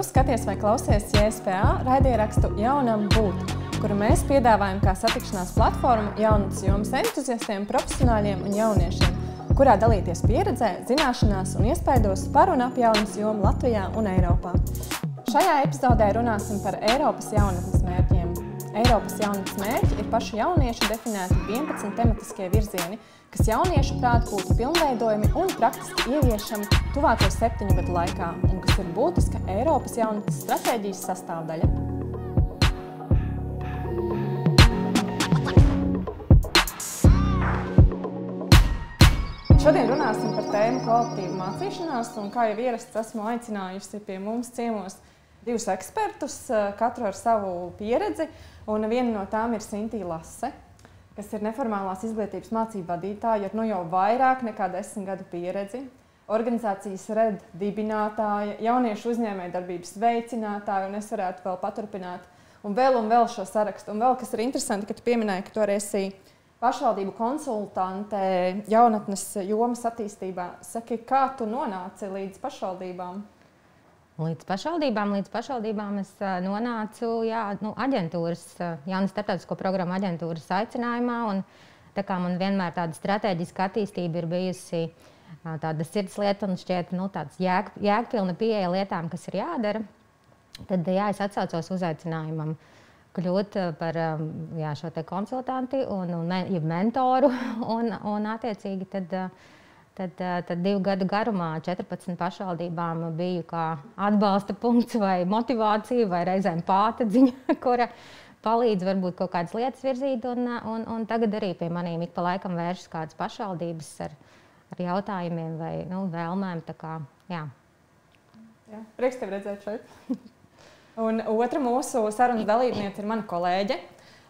Tu skaties vai klausies JSPA raidierakstu Jaunam būt, kuru mēs piedāvājam kā satikšanās platformu jaunatnes jomas entuziastiem, profesionāļiem un jauniešiem, kurā dalīties pieredzē, zināšanās un iespaidos par un ap jaunatnes jomu Latvijā un Eiropā. Šajā epizodē runāsim par Eiropas jaunatnes mērķiem. Eiropas jaunatnes mērķi ir pašu jauniešu definēti 11 tematiskie virzieni, kas jauniešu prāt būtu pilnveidojami un praktiski ieviešami tuvāko septiņu gadu laikā, un kas ir būtiska Eiropas jaunatnes stratēģijas sastāvdaļa. Šodien runāsim par tēmu kvalitīvu mācīšanās, un kā jau ierasts, esmu aicinājusi pie mums ciemos divus ekspertus, katru ar savu pieredzi, un viena no tām ir Sintīna Lase kas ir neformālās izglītības mācību vadītāja ar nu jau vairāk nekā desmit gadu pieredzi. Organizācijas RED dibinātāja, jauniešu uzņēmējdarbības veicinātāja, un es varētu vēl paturpināt, un vēl un vēl šo sarakstu. Un vēl kas ir interesanti, ka tu pieminēji, ka tu arī esi pašvaldību konsultante jaunatnes jomas attīstībā. Saki, kā tu nonāci līdz pašvaldībām? Līdz pašvaldībām, līdz pašvaldībām es nonācu jā, nu, aģentūras, jaunas starptautisko programmu aģentūras aicinājumā. Un, tā kā man vienmēr tāda strateģiska attīstība ir bijusi tāda sirdslieta un šķiet nu, tāds jēg, jēgpilna pieeja lietām, kas ir jādara, tad jā, es atsaucos uzaicinājumam kļūt par jā, šo konsultanti un, un mentoru. Un, un attiecīgi tad, uh, Tad, eh, tad divu gadu garumā 14 pašvaldībām biju kā atbalsta punkts vai motivācija vai reizēm pātadziņa, kura palīdz varbūt kaut kādas lietas virzīt. Un, un, un tagad arī pie maniem ik pa laikam vēršas kādas pašvaldības ar, ar jautājumiem vai nu, vēlmēm. Kā, jā. Jā, prieks tev redzēt šeit. Un otra mūsu sarunas dalībniece ir mana kolēģe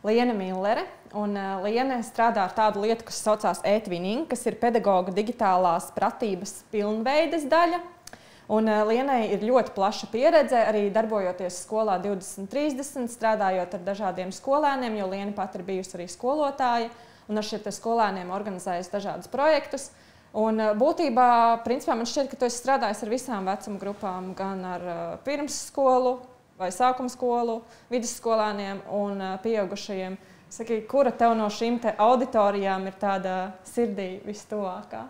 Liena Millere. Un uh, Liena strādā ar tādu lietu, kas saucās e-twinning, kas ir pedagoģa digitālās pratības pilnveides daļa. Un uh, Lienai ir ļoti plaša pieredze arī darbojoties skolā 2030, strādājot ar dažādiem skolēniem, jo Liena pat ir bijusi arī skolotāja un ar šiem skolēniem organizējusi dažādus projektus. Un uh, būtībā, principā, man šķiet, ka tu esi strādājis ar visām vecuma grupām, gan ar uh, pirmsskolu, vai sākuma skolu, vidusskolāniem un pieaugušajiem. Saki, kura tev no šīm auditorijām ir tāda sirdī vistuvākā?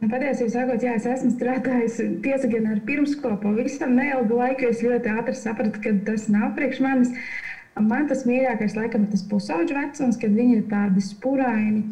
Nu, patiesībā, sakot, jā, es esmu strādājis tiesa gan ar pirmskolu pavisam neilgu laiku. Es ļoti ātri sapratu, ka tas nav priekš manis. Man tas mīļākais laikam ir tas pusauģu vecums, kad viņi ir tādi spuraini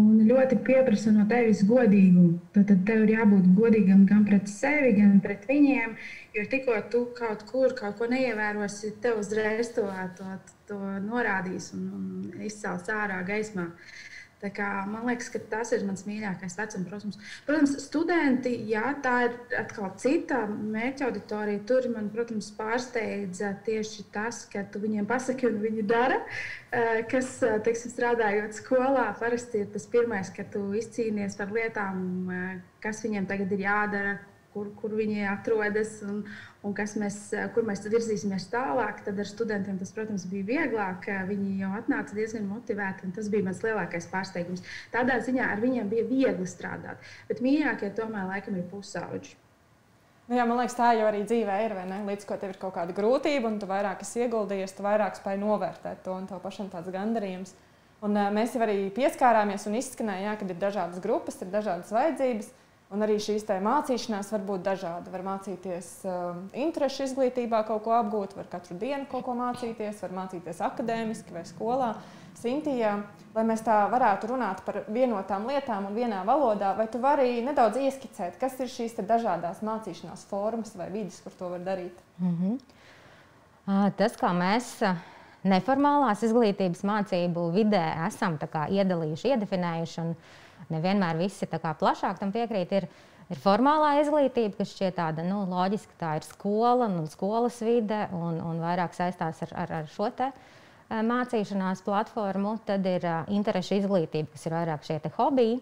un ļoti pieprasa no tevis godīgumu. Tad tev ir jābūt godīgam gan pret sevi, gan pret viņiem. Jo tikko tu kaut kur kaut neievērosi, tev uzreiz to, to, to norādīs un, un izcels ārā gaismā. Uh, Kā, man liekas, ka tas ir mans mīļākais vecums. Protams, protams studenti, jā, tā ir atkal cita mērķa auditorija. Tur man, protams, pārsteidza tieši tas, ka tu viņiem pasaki, un viņi dara. Eh, kas, eh, teiksim, strādājot skolā, parasti ir tas pirmais, ka tu izcīnies par lietām, eh, kas viņiem tagad ir jādara, kur, kur viņi atrodas un, un mēs, kur mēs virzīsimies tālāk. Tad ar studentiem tas, protams, bija vieglāk. Viņi jau atnāca diezgan motivēti, un tas bija mans lielākais pārsteigums. Tādā ziņā ar viņiem bija viegli strādāt, bet mīļākie tomēr laikam ir pusauģi. Nu jā, man liekas, tā jau arī dzīvē ir. Līdz ko tev ir kaut kāda grūtība, un tu vairāk esi ieguldījies, tu vairāk spēj novērtēt to, un tev pašam tāds gandarījums. Un, uh, mēs jau arī pieskārāmies un izskanējām, ka ir dažādas grupas, ir dažādas vajadzības. Un arī šīs mācīšanās var būt dažāda. Var mācīties uh, interešu izglītībā, kaut ko apgūt, var katru dienu kaut ko mācīties, var mācīties akadēmiski vai skolā. Sintījā, lai mēs tā varētu runāt par vienotām lietām un vienā valodā, vai tu vari nedaudz ieskicēt, kas ir šīs dažādas mācīšanās formas vai vidas, kur to var darīt? Mm -hmm. Tas, kā mēs neformālās izglītības mācību vidē esam iedalījuši, iedefinējuši. Un, nevienmēr visi plašāk tam piekrīt. Ir, ir formālā izglītība, kas šķiet tāda nu, loģiska, tā ir skola un skolas vide, un, un vairāk saistās ar, ar, ar šo te eh, mācīšanās platformu. Tad ir uh, interešu izglītība, kas ir vairāk šie hobiji.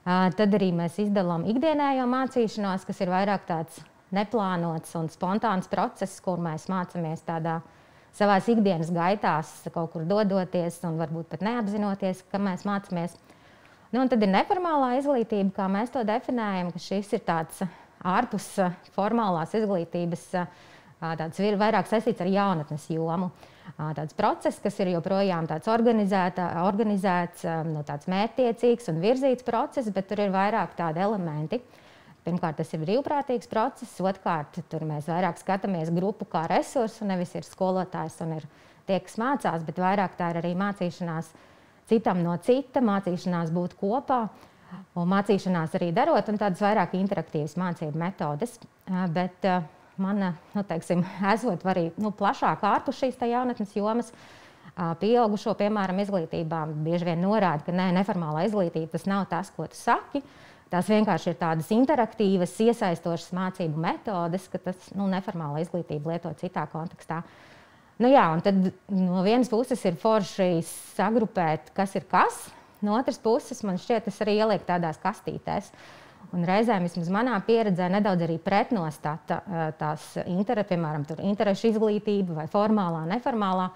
Uh, tad arī mēs izdalām ikdienējo mācīšanos, kas ir vairāk tāds neplānots un spontāns process, kur mēs mācāmies tādā savā ikdienas gaitās, kaut kur dodoties un varbūt pat neapzinoties, ka mēs mācāmies. Nu, tad ir neformālā izglītība, kā mēs to definējam, ka šis ir tāds ārpus formālās izglītības, tāds vairāk saistīts ar jaunatnes jomu. Tāds process, kas ir joprojām tāds organizēts, nu, tāds mērķtiecīgs un virzīts process, bet tur ir vairāk tādi elementi. Pirmkārt, tas ir brīvprātīgs process, otrkārt, tur mēs vairāk skatāmies grupu kā resursu. Nevis ir skolotājs un ir tie, kas mācās, bet vairāk tā ir arī mācīšanās citam no cita, mācīšanās būt kopā. Un mācīšanās arī darot, un tādas vairāk interaktīvas mācību metodes. Bet man, nu, teiksim, esot arī nu, plašāk ārpus šīs jaunatnes jomas, pieaugušo, piemēram, izglītībā, bieži vien norāda, ka nē, neformālā izglītība tas nav tas, ko tu saki. Tās vienkārši ir tādas interaktīvas, iesaistošas mācību metodes, ka tas nu, neformāla izglītība lieto citā kontekstā. Nu, jā, un tad no vienas puses ir forši sagrupēt, kas ir kas, no otras puses man šķiet, tas arī ieliek tādās kastītēs. Un reizēm, vismaz manā pieredzē, nedaudz arī pretnostata tās inter, piemēram, interešu izglītība vai formālā, neformālā.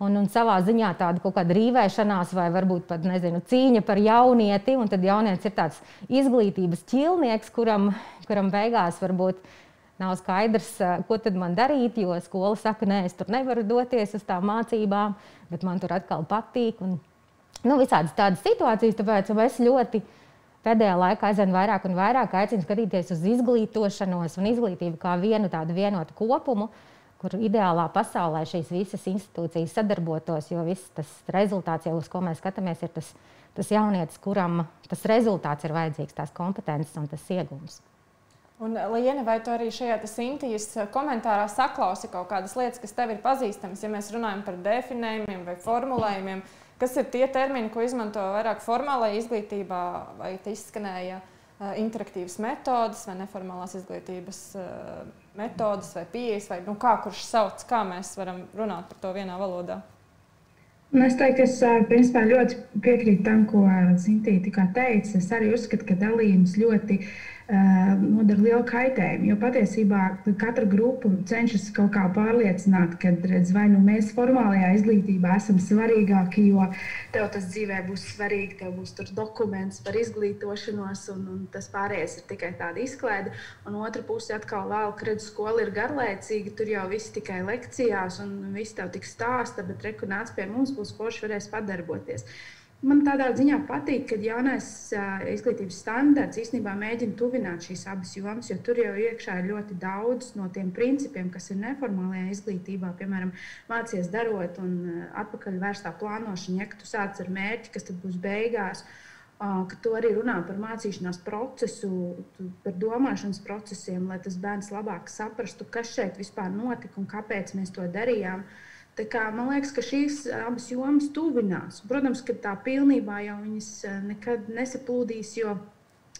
Un, un savā ziņā tāda kaut kāda rīvēšanās, vai varbūt pat nezinu, cīņa par jaunieti. Un tad jaunietis ir tāds izglītības ķīlnieks, kuram, kuram beigās varbūt nav skaidrs, ko tad man darīt. Jo skola saka, nē, es tur nevaru doties uz tām mācībām, bet man tur atkal patīk. Un, nu, visādas tādas situācijas, tāpēc es ļoti pēdējā laikā aizvien vairāk un vairāk aicinu skatīties uz izglītošanos un izglītību kā vienu tādu vienotu kopumu kur ideālā pasaulē šīs visas institūcijas sadarbotos, jo viss tas rezultāts, jau uz ko mēs skatāmies, ir tas, tas jaunietis, kuram tas rezultāts ir vajadzīgs, tās kompetences un tas iegūms. Un, Liene, vai tu arī šajā Sintīs komentārā saklausi kaut kādas lietas, kas tev ir pazīstamas, ja mēs runājam par definējumiem vai formulējumiem? Kas ir tie termini, ko izmanto vairāk formālajā izglītībā, vai te izskanēja uh, interaktīvas metodas vai neformālās izglītības metodas vai pieejas, vai nu, kā kurš sauc, kā mēs varam runāt par to vienā valodā? Un es teiktu, es principā ļoti piekrītu tam, ko Zintīte tikko teica. Es arī uzskatu, ka dalījums ļoti uh, nodara lielu kaitējumu. Jo patiesībā katra grupa cenšas kaut kā pārliecināt, ka redz, vai nu mēs formālajā izglītībā esam svarīgāki, jo tev tas dzīvē būs svarīgi, tev būs dokuments par izglītošanos, un, un tas pārējais ir tikai tāda izklaide. Un otra puse atkal vēl, ka redz, skola ir garlaicīga, tur jau viss tikai lekcijās, un viss tev tik stāsta, bet reku nāc pie mums, būs forši varēs padarboties. Man tādā ziņā patīk, ka jaunais uh, izglītības standarts īstenībā mēģina tuvināt šīs abas jomas, jo tur jau iekšā ir ļoti daudz no tiem principiem, kas ir neformālajā izglītībā. Piemēram, mācīties darot un uh, atpakaļ vērstā plānošana, ja tu sāc ar mērķi, kas tad būs beigās. Uh, ka tu arī runā par mācīšanās procesu, par domāšanas procesiem, lai tas bērns labāk saprastu, kas šeit vispār notika un kāpēc mēs to darījām. Uh, Kā, man liekas, ka šīs abas jomas tuvinās. Protams, ka tā pilnībā jau viņas nekad nesaplūdīs, jo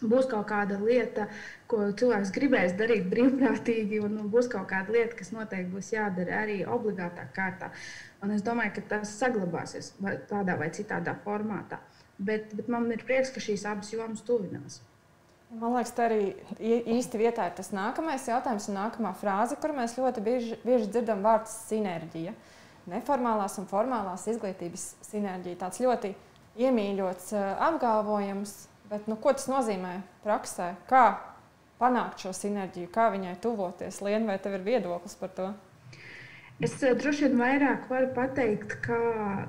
būs kaut kāda lieta, ko cilvēks gribēs darīt brīvprātīgi, un būs kaut kāda lieta, kas noteikti būs jādara arī obligātā kārtā. Un es domāju, ka tas saglabāsies tādā vai citādā formātā. Bet, bet man ir prieks, ka šīs abas jomas tuvinās. Man liekas, tā arī īsti vietā ir tas nākamais jautājums un nākamā frāze, kur mēs ļoti bieži, bieži dzirdam vārdu sinerģija. Uh, neformālās un formālās izglītības sinerģija. Tāds ļoti iemīļots eh, apgalvojums, bet nu, ko tas nozīmē praksē? Kā panākt šo sinerģiju, kā viņai tuvoties? Lien, vai tev ir viedoklis par to? Es eh, droši vien vairāk varu pateikt, kā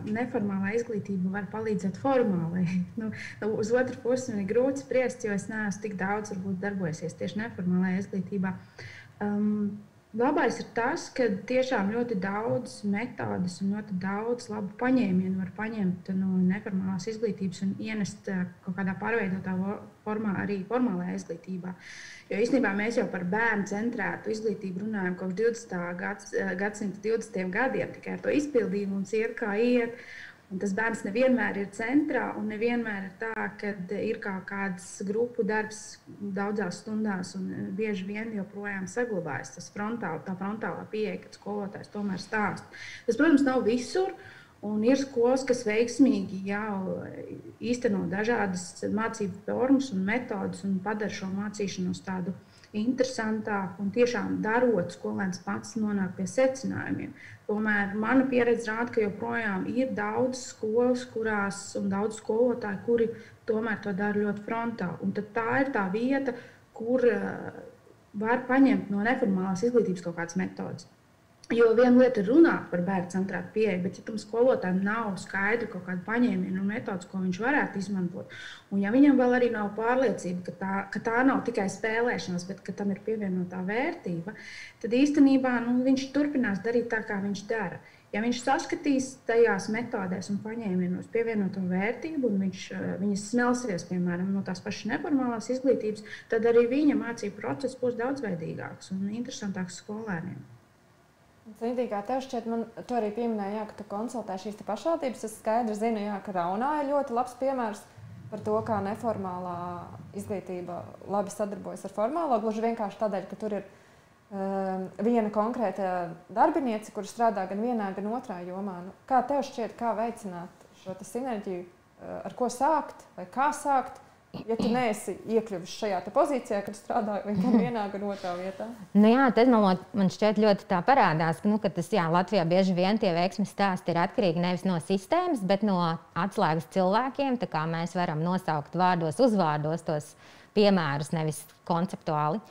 neformālā izglītība var palīdzēt formālajai. Nu, nu, uz otru pusi man ir grūti spriest, jo es neesmu tik daudz varbūt, darbojusies tieši neformālajā izglītībā. Um, Labais ir tas, ka tiešām ļoti daudz metodas un ļoti daudz labu paņēmienu var paņemt no neformālās izglītības un ienest eh, kaut kādā pārveidotā formā arī formālajā izglītībā. Jo īstenībā mēs jau par bērnu centrētu izglītību runājam kopš 20. Gads, eh, gadsimta 20. gadiem, tikai ar to izpildījumu mums iet kā iet. Un tas bērns nevienmēr ir centrā, un nevienmēr ir tā, ka ir kaut kāds grupu darbs daudzās stundās, un bieži vien joprojām saglabājas tas frontāli, tā frontālā pieeja, kad skolotājs tomēr stāsta. Tas, protams, nav visur. Un ir skolas, kas veiksmīgi jau īsteno dažādas mācību formas un metodas un padara šo mācīšanos tādu interesantāku. Un tiešām darot, skolēns pats nonāk pie secinājumiem. Tomēr mana pieredze rāda, ka joprojām ir daudz skolas, kurās un daudz skolotāju, kuri tomēr to dara ļoti frontāli. Un tā ir tā vieta, kur uh, var paņemt no neformālās izglītības kaut kādas metodas. Jo viena lieta ir runāt par bērnu centrētu pieeju, bet ja tam skolotājam nav skaidra kaut kāda paņēmiena un metodas, ko viņš varētu izmantot, un ja viņam vēl arī nav pārliecība, ka tā, ka tā nav tikai spēlēšanās, bet ka tam ir pievienotā vērtība, tad īstenībā nu, viņš turpinās darīt tā, kā viņš dara. Ja viņš saskatīs tajās metodēs un paņēmienos pievienoto vērtību, un viņš eh, viņas smelsies, piemēram, no tās pašas neformālās izglītības, tad arī viņa mācību process būs daudzveidīgāks un interesantāks skolēniem. Zinīgi, kā tev šķiet, man tu arī pieminēji, jā, ka tu konsultē šīs pašvaldības. Es skaidri zinu, jā, ka Raunā ir ļoti labs piemērs par to, kā neformālā izglītība labi sadarbojas ar formālo. Gluži vienkārši tādēļ, ka tur ir um, viena konkrēta darbiniece, kur strādā gan vienā, gan otrā jomā. Nu, kā tev šķiet, kā veicināt šo sinerģiju, uh, ar ko sākt vai kā sākt? Ja tu neesi iekļuvis šajā pozīcijā, kad strādāji gan vienā, gan otrā vietā? Nu jā, tas man, man šķiet ļoti tā parādās, nu, ka tas jā, Latvijā bieži vien tie veiksmes stāsti ir atkarīgi nevis no sistēmas, bet no atslēgas cilvēkiem. Tā kā mēs varam nosaukt vārdos, uzvārdos tos piemērus, nevis konceptuāli.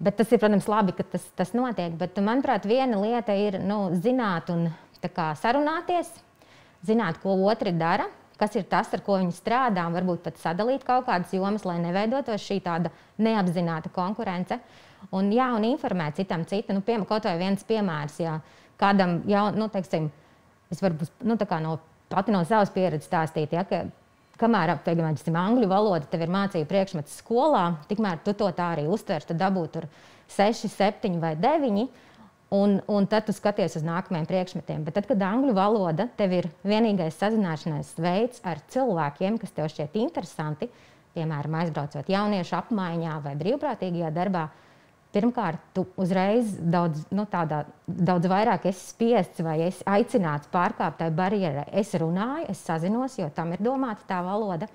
Bet tas ir, protams, labi, ka tas, tas notiek. Bet, manuprāt, viena lieta ir nu, zināt un kā, sarunāties, zināt, ko otrs dara kas ir tas, ar ko viņi strādā, un varbūt pat sadalīt kaut kādas jomas, lai neveidotos šī tāda neapzināta konkurence. Un, jā, un informēt citam citu. Nu, piemēram, kaut vai viens piemērs, ja kādam jau, nu, teiksim, es varu nu, no, pati no savas pieredzes stāstīt, ja, ka kamēr apgādājam angļu valodu, tev ir mācību priekšmets skolā, tikmēr tu to tā arī uztver, tad dabūt tur 6, 7 vai 9. Un, un tad tu skaties uz nākamajiem priekšmetiem. Bet tad, kad angļu valoda tev ir vienīgais sazināšanās veids ar cilvēkiem, kas tev šķiet interesanti, piemēram, aizbraucot jauniešu apmaiņā vai brīvprātīgajā darbā, pirmkārt, tu uzreiz daudz, nu, tādā, daudz vairāk esi spiests vai esi aicināts pārkāpt tai barjerai. Es runāju, es sazinos, jo tam ir domāta tā valoda.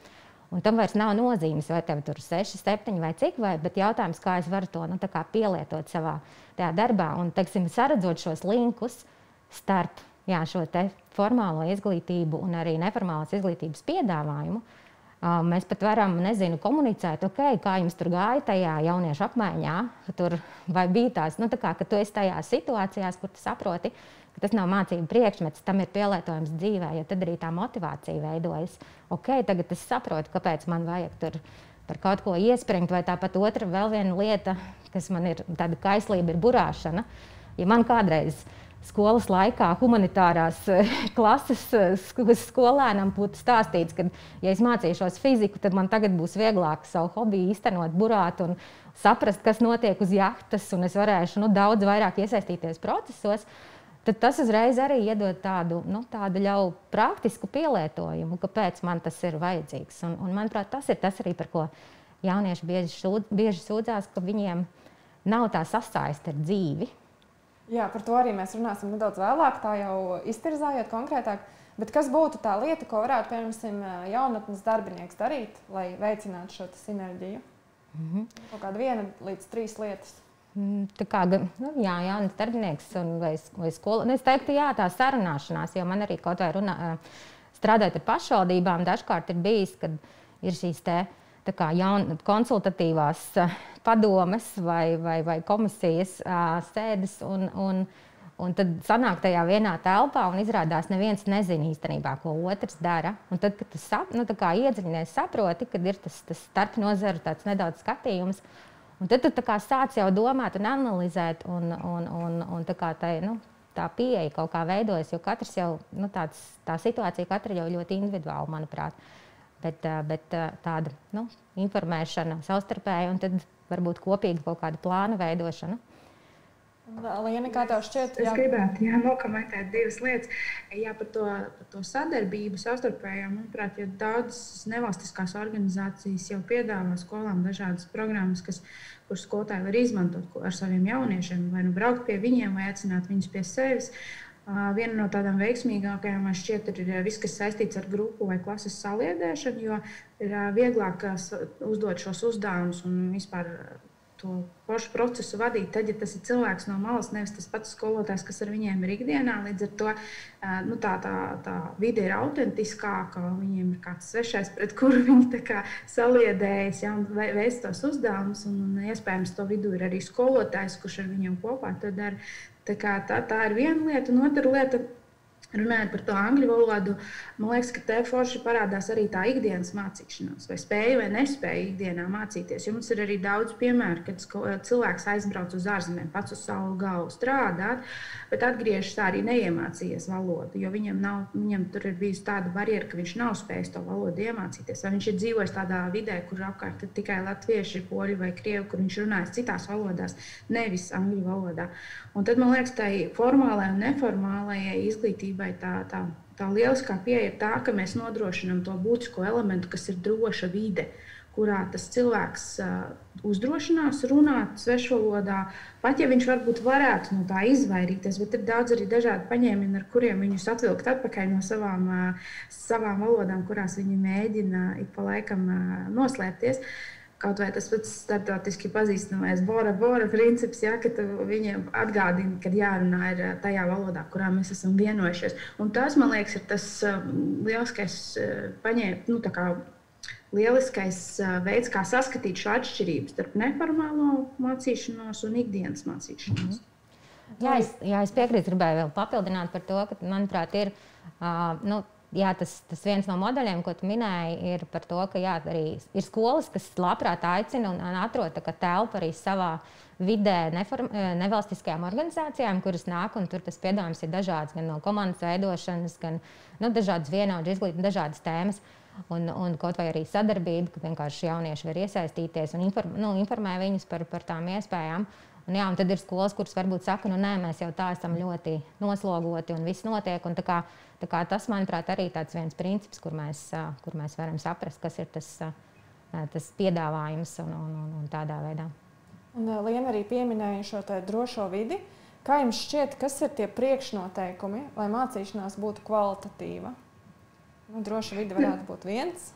Un tam vairs nav nozīmes, vai tev tur ir 6, 7 vai cik, vai, bet jautājums, kā es varu to nu, pielietot savā darbā. Un, teiksim, saredzot šos linkus starp jā, šo formālo izglītību un arī neformālās izglītības piedāvājumu, mēs pat varam nezinu, komunicēt, okay, kā jums tur gāja tajā jauniešu apmaiņā. Tur, vai bija tās, nu, tā kā, ka tu esi tajās situācijās, kur tu saproti, ka tas nav mācību priekšmets, tam ir pielietojams dzīvē, jo tad arī tā motivācija veidojas. Ok, tagad es saprotu, kāpēc man vajag tur par kaut ko iespringt, vai tāpat otra vēl viena lieta, kas man ir tāda kaislība, ir burāšana. Ja man kādreiz skolas laikā humanitārās eh, klases eh, skolēnam būtu stāstīts, ka, ja es mācīšos fiziku, tad man tagad būs vieglāk savu hobiju īstenot, burāt un saprast, kas notiek uz jahtas, un es varēšu nu, daudz vairāk iesaistīties procesos tad tas uzreiz arī iedod tādu, nu, tādu jau praktisku pielietojumu, kāpēc man tas ir vajadzīgs. Un, un, manuprāt, tas ir tas arī, par ko jaunieši bieži, šūd, bieži sūdzās, ka viņiem nav tā sasaiste ar dzīvi. Jā, par to arī mēs runāsim nedaudz vēlāk, tā jau iztirzājot konkrētāk. Bet kas būtu tā lieta, ko varētu, piemēram, jaunatnes darbinieks darīt, lai veicinātu šo sinerģiju? Mm -hmm. Kaut kāda viena līdz trīs lietas. Mm, tā kā nu, jā, jauns darbinieks vai, vai skola. Nu, es teiktu, jā, tā sarunāšanās, jo man arī kaut vai runā, strādājot ar pašvaldībām, dažkārt ir bijis, kad ir šīs te, kā, jaun, konsultatīvās padomes vai, vai, vai komisijas sēdes. Un, un, Un tad sanāk tajā vienā telpā, un izrādās, ka neviens nezina īstenībā, ko otrs dara. Un tad, kad tu sap, nu, iedziļinies, saproti, ka ir tas, tas starpnozaru nedaudz skatījums, Un tad tu sāc jau domāt un analizēt, un, un, un, un tā, tai, nu, tā pieeja kaut kā veidojas, jo katrs jau nu, tāds, tā situācija katra jau ļoti individuāli, manuprāt. Bet, bet tāda nu, informēšana savstarpēji un tad varbūt kopīga kaut kāda plāna veidošana. Liena, kā tev šķiet? Jā. Es gribētu jā, nokomentēt divas lietas. Jā, par to, par to sadarbību savstarpējo. Manuprāt, ja daudzas nevalstiskās organizācijas jau piedāvā skolām dažādas programmas, kas, kuras skolotāji var izmantot ar saviem jauniešiem, vai nu braukt pie viņiem, vai aicināt viņus pie sevis. Viena no tādām veiksmīgākajām man šķiet ir viss, kas saistīts ar grupu vai klases saliedēšanu, jo ir vieglāk uzdot šos uzdevumus un vispār to pašu procesu vadīt, tad, ja tas ir cilvēks no malas, nevis tas pats skolotājs, kas ar viņiem ir ikdienā. Līdz ar to nu, tā, tā, tā vide ir autentiskāka, viņiem ir kāds svešais, pret kuru viņi saliedējas, ja, un veic tos uzdevumus. Un, un iespējams, to vidū ir arī skolotājs, kurš ar viņiem kopā to dara. Tā, kā, tā, tā ir viena lieta, un otra lieta Runājot par to angļu valodu, man liekas, ka te forši parādās arī tā ikdienas mācīšanās, vai spēja vai nespēja ikdienā mācīties. Jo mums ir arī daudz piemēru, kad cilvēks aizbrauc uz ārzemēm, pats uz savu galvu strādāt, bet atgriežas arī neiemācījies valodu, jo viņam, nav, viņam tur ir bijusi tāda barjera, ka viņš nav spējis to valodu iemācīties. Vai viņš ir dzīvojis tādā vidē, kur apkārt ir tikai latvieši, poļi vai krievi, kur viņš runājas citās valodās, nevis angļu valodā. Un tad man liekas, tai formālajai un neformālajai izglītībai tā, tā, tā lieliskā pieeja ir tā, ka mēs nodrošinām to būtisko elementu, kas ir droša vide, kurā tas cilvēks uh, uzdrošinās runāt svešvalodā. Pat ja viņš varbūt varētu no tā izvairīties, bet ir daudz arī dažādu paņēmienu, ar kuriem viņus atvilkt atpakaļ no savām, uh, savām valodām, kurās viņi mēģina ik pa laikam uh, noslēpties. Uh, Kaut vai tas pats starptautiski pazīstamais Bora Bora princips, ja, ka viņiem atgādina, ka jārunā ir eh, tajā valodā, kurā mēs esam vienojušies. Un tas, man liekas, ir tas um, lieliskais uh, paņēmiens, nu, kā lieliskais veids, kā saskatīt šo atšķirību starp neformālo mācīšanos un ikdienas mācīšanos. Mm -hmm. Jā, es, jā, es piekrītu, gribēju vēl papildināt par to, ka, manuprāt, ir uh, nu, jā, tas, tas viens no modeļiem, ko tu minēji, ir par to, ka jā, arī ir skolas, kas labprāt aicina un, atrod telpu arī savā vidē neform, eh, nevalstiskajām organizācijām, kuras nāk un tur tas piedāvājums ir dažāds, gan no komandas veidošanas, gan nu, dažādas vienaudu izglītības, dažādas tēmas. Un, un kaut vai arī sadarbība, ka vienkārši jaunieši var iesaistīties un inform, nu, informē viņus par, par tām iespējām. Un, jā, un tad ir skolas, kuras varbūt saka, nu nē, mēs jau tā esam ļoti noslogoti un viss notiek. Un, kā, Tā kā tas, manuprāt, arī tāds viens princips, kur mēs, kur mēs varam saprast, kas ir tas, tas piedāvājums un, un, un, un tādā veidā. Un Liena arī pieminēja šo drošo vidi. Kā jums šķiet, kas ir tie priekšnoteikumi, lai mācīšanās būtu kvalitatīva? Nu, droša vide varētu būt viens.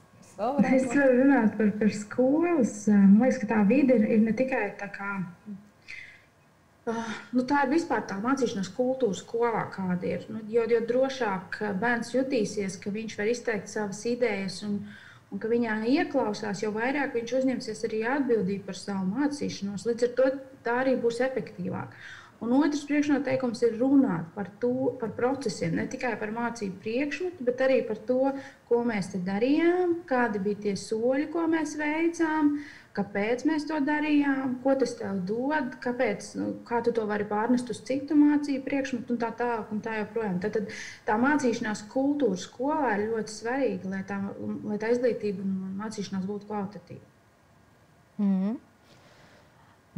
Es varu runāt par, par skolas. Man liekas, ka tā vide ir, ir ne tikai tā kā nu, tā ir vispār tā mācīšanās kultūra skolā, kāda ir. Nu, jo, jo drošāk bērns jutīsies, ka viņš var izteikt savas idejas un, un ka viņā ieklausās, jo vairāk viņš uzņemsies arī atbildību par savu mācīšanos. Līdz ar to tā arī būs efektīvāk. Un otrs priekšnoteikums ir runāt par, to, par procesiem, ne tikai par mācību priekšmetu, bet arī par to, ko mēs darījām, kādi bija tie soļi, ko mēs veicām, uh, kāpēc mēs to darījām, ko tas tev dod, kāpēc, nu, kā tu to vari pārnest uz citu mācību priekšmetu un tā tālāk. Tā, joprojām. tad, tad tā mācīšanās kultūra skolā ir ļoti svarīga, lai tā, lai tā izglītība un mācīšanās būtu kvalitatīva. Mm -hmm.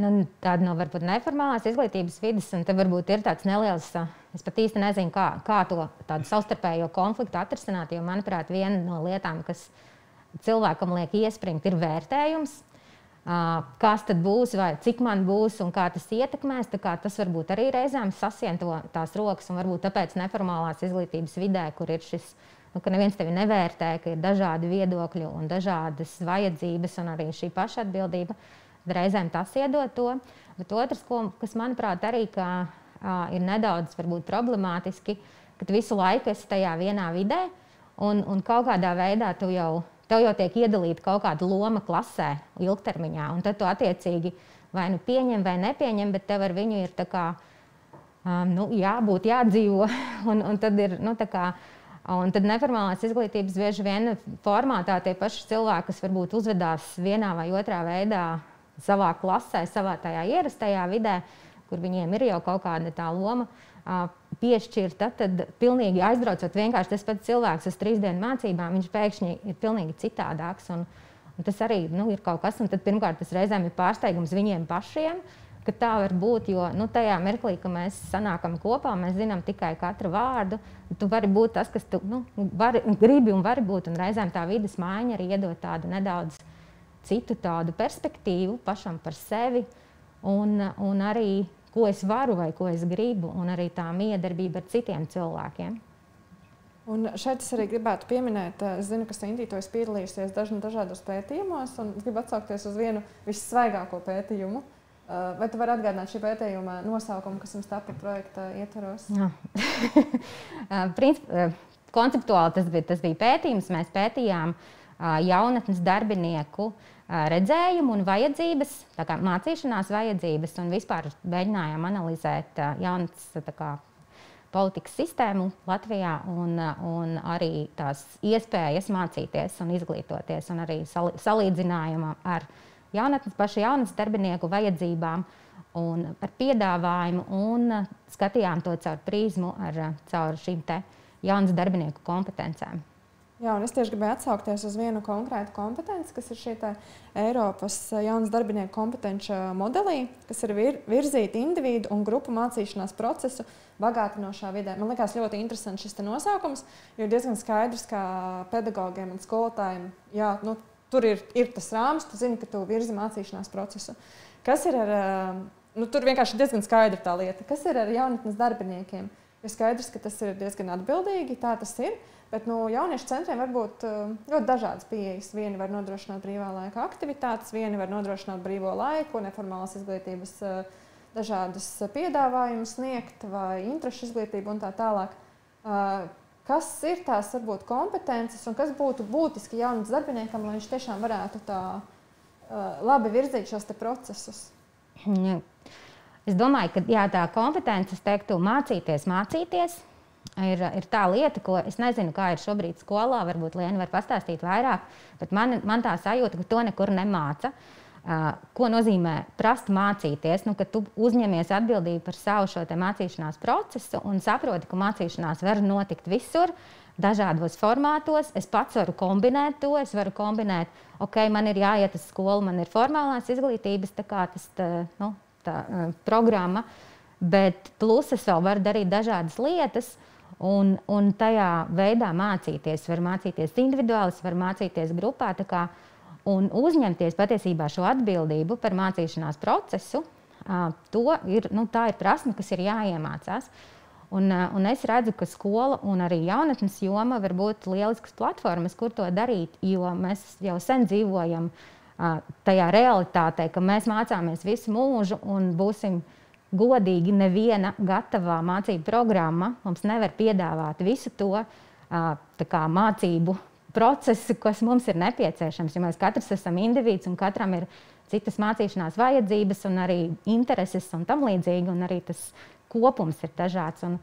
Nu, tāda no varbūt neformālās izglītības vidas, un te varbūt ir tāds neliels, es pat īsti nezinu, kā, kā to tādu savstarpējo konfliktu atrisināt, jo, manuprāt, viena no lietām, kas cilvēkam liek iespringt, ir vērtējums kas tad būs, vai cik man būs un kā tas ietekmēs. Tas varbūt arī reizēm sasien to, tās rokas, un varbūt tāpēc neformālās izglītības vidē, kur ir šis, nu, ka neviens tevi nevērtē, ka ir dažādi viedokļi un dažādas vajadzības un arī šī pašatbildība, reizēm tas iedod to. Bet otrs, ko, kas manuprāt arī ka, uh, ir nedaudz varbūt, problemātiski, ka visu laiku esi tajā vienā vidē un, un kaut kādā veidā tu jau tev jau tiek iedalīta kaut kāda loma klasē ilgtermiņā. Un tad tu attiecīgi vai nu pieņem vai nepieņem, bet tev ar viņu ir kā, um, nu, jābūt, jādzīvo. un, un tad ir, nu, kā, Un tad neformālās izglītības bieži vien formātā tie paši cilvēki, kas varbūt uzvedās vienā vai otrā veidā savā klasē, savā tajā ierastajā vidē, kur viņiem ir jau kaut kāda tā loma, uh, piešķirta, tad pilnīgi aizbraucot vienkārši tas pats cilvēks uz trīs dienu mācībām, viņš pēkšņi ir pilnīgi citādāks. Un, un tas arī nu, ir kaut kas, un pirmkārt tas reizēm ir pārsteigums viņiem pašiem. Ka tā var būt, jo nu, tajā mirklī, kad mēs sanākam kopā, mēs zinām tikai katru vārdu. Tu vari būt tas, kas tu nu, vari, gribi un vari būt. Un reizēm tā vidas maiņa arī iedod tādu nedaudz citu tādu perspektīvu pašam par sevi. Un, un arī ko es varu vai ko es gribu, un arī tā miedarbība ar citiem cilvēkiem. Un šeit es arī gribētu pieminēt, es zinu, ka Sintīna to ir piedalījusies dažādos pētījumos, un es gribu atsaukties uz vienu vissvaigāko pētījumu. Vai tu vari atgādināt šī pētījuma nosaukumu, kas jums tapa projekta ietvaros? Princip, konceptuāli tas bija, tas bija pētījums. Mēs pētījām jaunatnes darbinieku redzējumu un vajadzības, kā mācīšanās vajadzības, un vispār mēģinājām analizēt jaunatnes politikas sistēmu Latvijā un, un arī tās iespējas mācīties un izglītoties, un arī salīdzinājumu ar jaunatnes, pašu jaunatnes darbinieku vajadzībām un ar piedāvājumu, un skatījām to caur prizmu, ar, caur šīm jaunas darbinieku kompetencēm. Jā, un es tieši gribēju atsaukties uz vienu konkrētu kompetenci, kas ir šī Eiropas jaunas darbinieku kompetenci modelī, kas ir vir, virzīta individu un grupu mācīšanās procesu bagātinošā vidē. Man liekas ļoti interesants šis nosaukums, jo diezgan skaidrs, ka pedagogiem un skolotājiem jā, nu, tur ir, ir tas rāmis, tu zini, ka tu virzi mācīšanās procesu. Kas ir ar, nu, tur vienkārši diezgan skaidra tā lieta, kas ir ar jaunatnes darbiniekiem. Ir skaidrs, ka tas ir diezgan atbildīgi, tā tas ir. Bet no nu, jauniešu centriem var būt ļoti dažādas pieejas. Vieni var nodrošināt brīvā laika aktivitātes, vieni var nodrošināt brīvo laiku, neformālas izglītības dažādus piedāvājumus sniegt, vai interešu izglītību un tā tālāk. Kas ir tās varbūt kompetences un kas būtu būtiski jaunam darbiniekam, lai viņš tiešām varētu tā labi virzīt šos procesus? Ja. Es domāju, ka jā, tā kompetence, teiktu, mācīties, mācīties, ir, ir tā lieta, ko es nezinu, kā ir šobrīd skolā. Varbūt Liena var pastāstīt vairāk, bet man, man tā sajūta, ka to nekur nemāca. Uh, ko nozīmē prast mācīties? Nu, kad tu uzņemies atbildību par savu šo mācīšanās procesu un saproti, ka mācīšanās var notikt visur, dažādos formātos. Es pats varu kombinēt to. Es varu kombinēt, ok, man ir jāiet uz skolu, man ir formālās izglītības tā tas, tā, nu, tā, uh, programma, bet plus es vēl varu darīt dažādas lietas. Uh, Un, un tajā veidā mācīties, var mācīties individuāli, var mācīties grupā kā, un uzņemties patiesībā šo atbildību par mācīšanās procesu. Ir, nu, tā ir prasme, kas ir jāiemācās. Un, un es redzu, ka skola un arī jaunatnes joma var būt lielisks platformas, kur to darīt, jo mēs jau sen dzīvojam tajā realitātē, ka mēs mācāmies visu mūžu un būsim godīgi neviena gatavā mācību programma mums nevar piedāvāt visu to kā, mācību procesu, kas mums ir nepieciešams. Jo mēs katrs esam individs un katram ir citas mācīšanās vajadzības, un arī intereses un tam līdzīgi, un arī tas kopums ir dažāds. Un,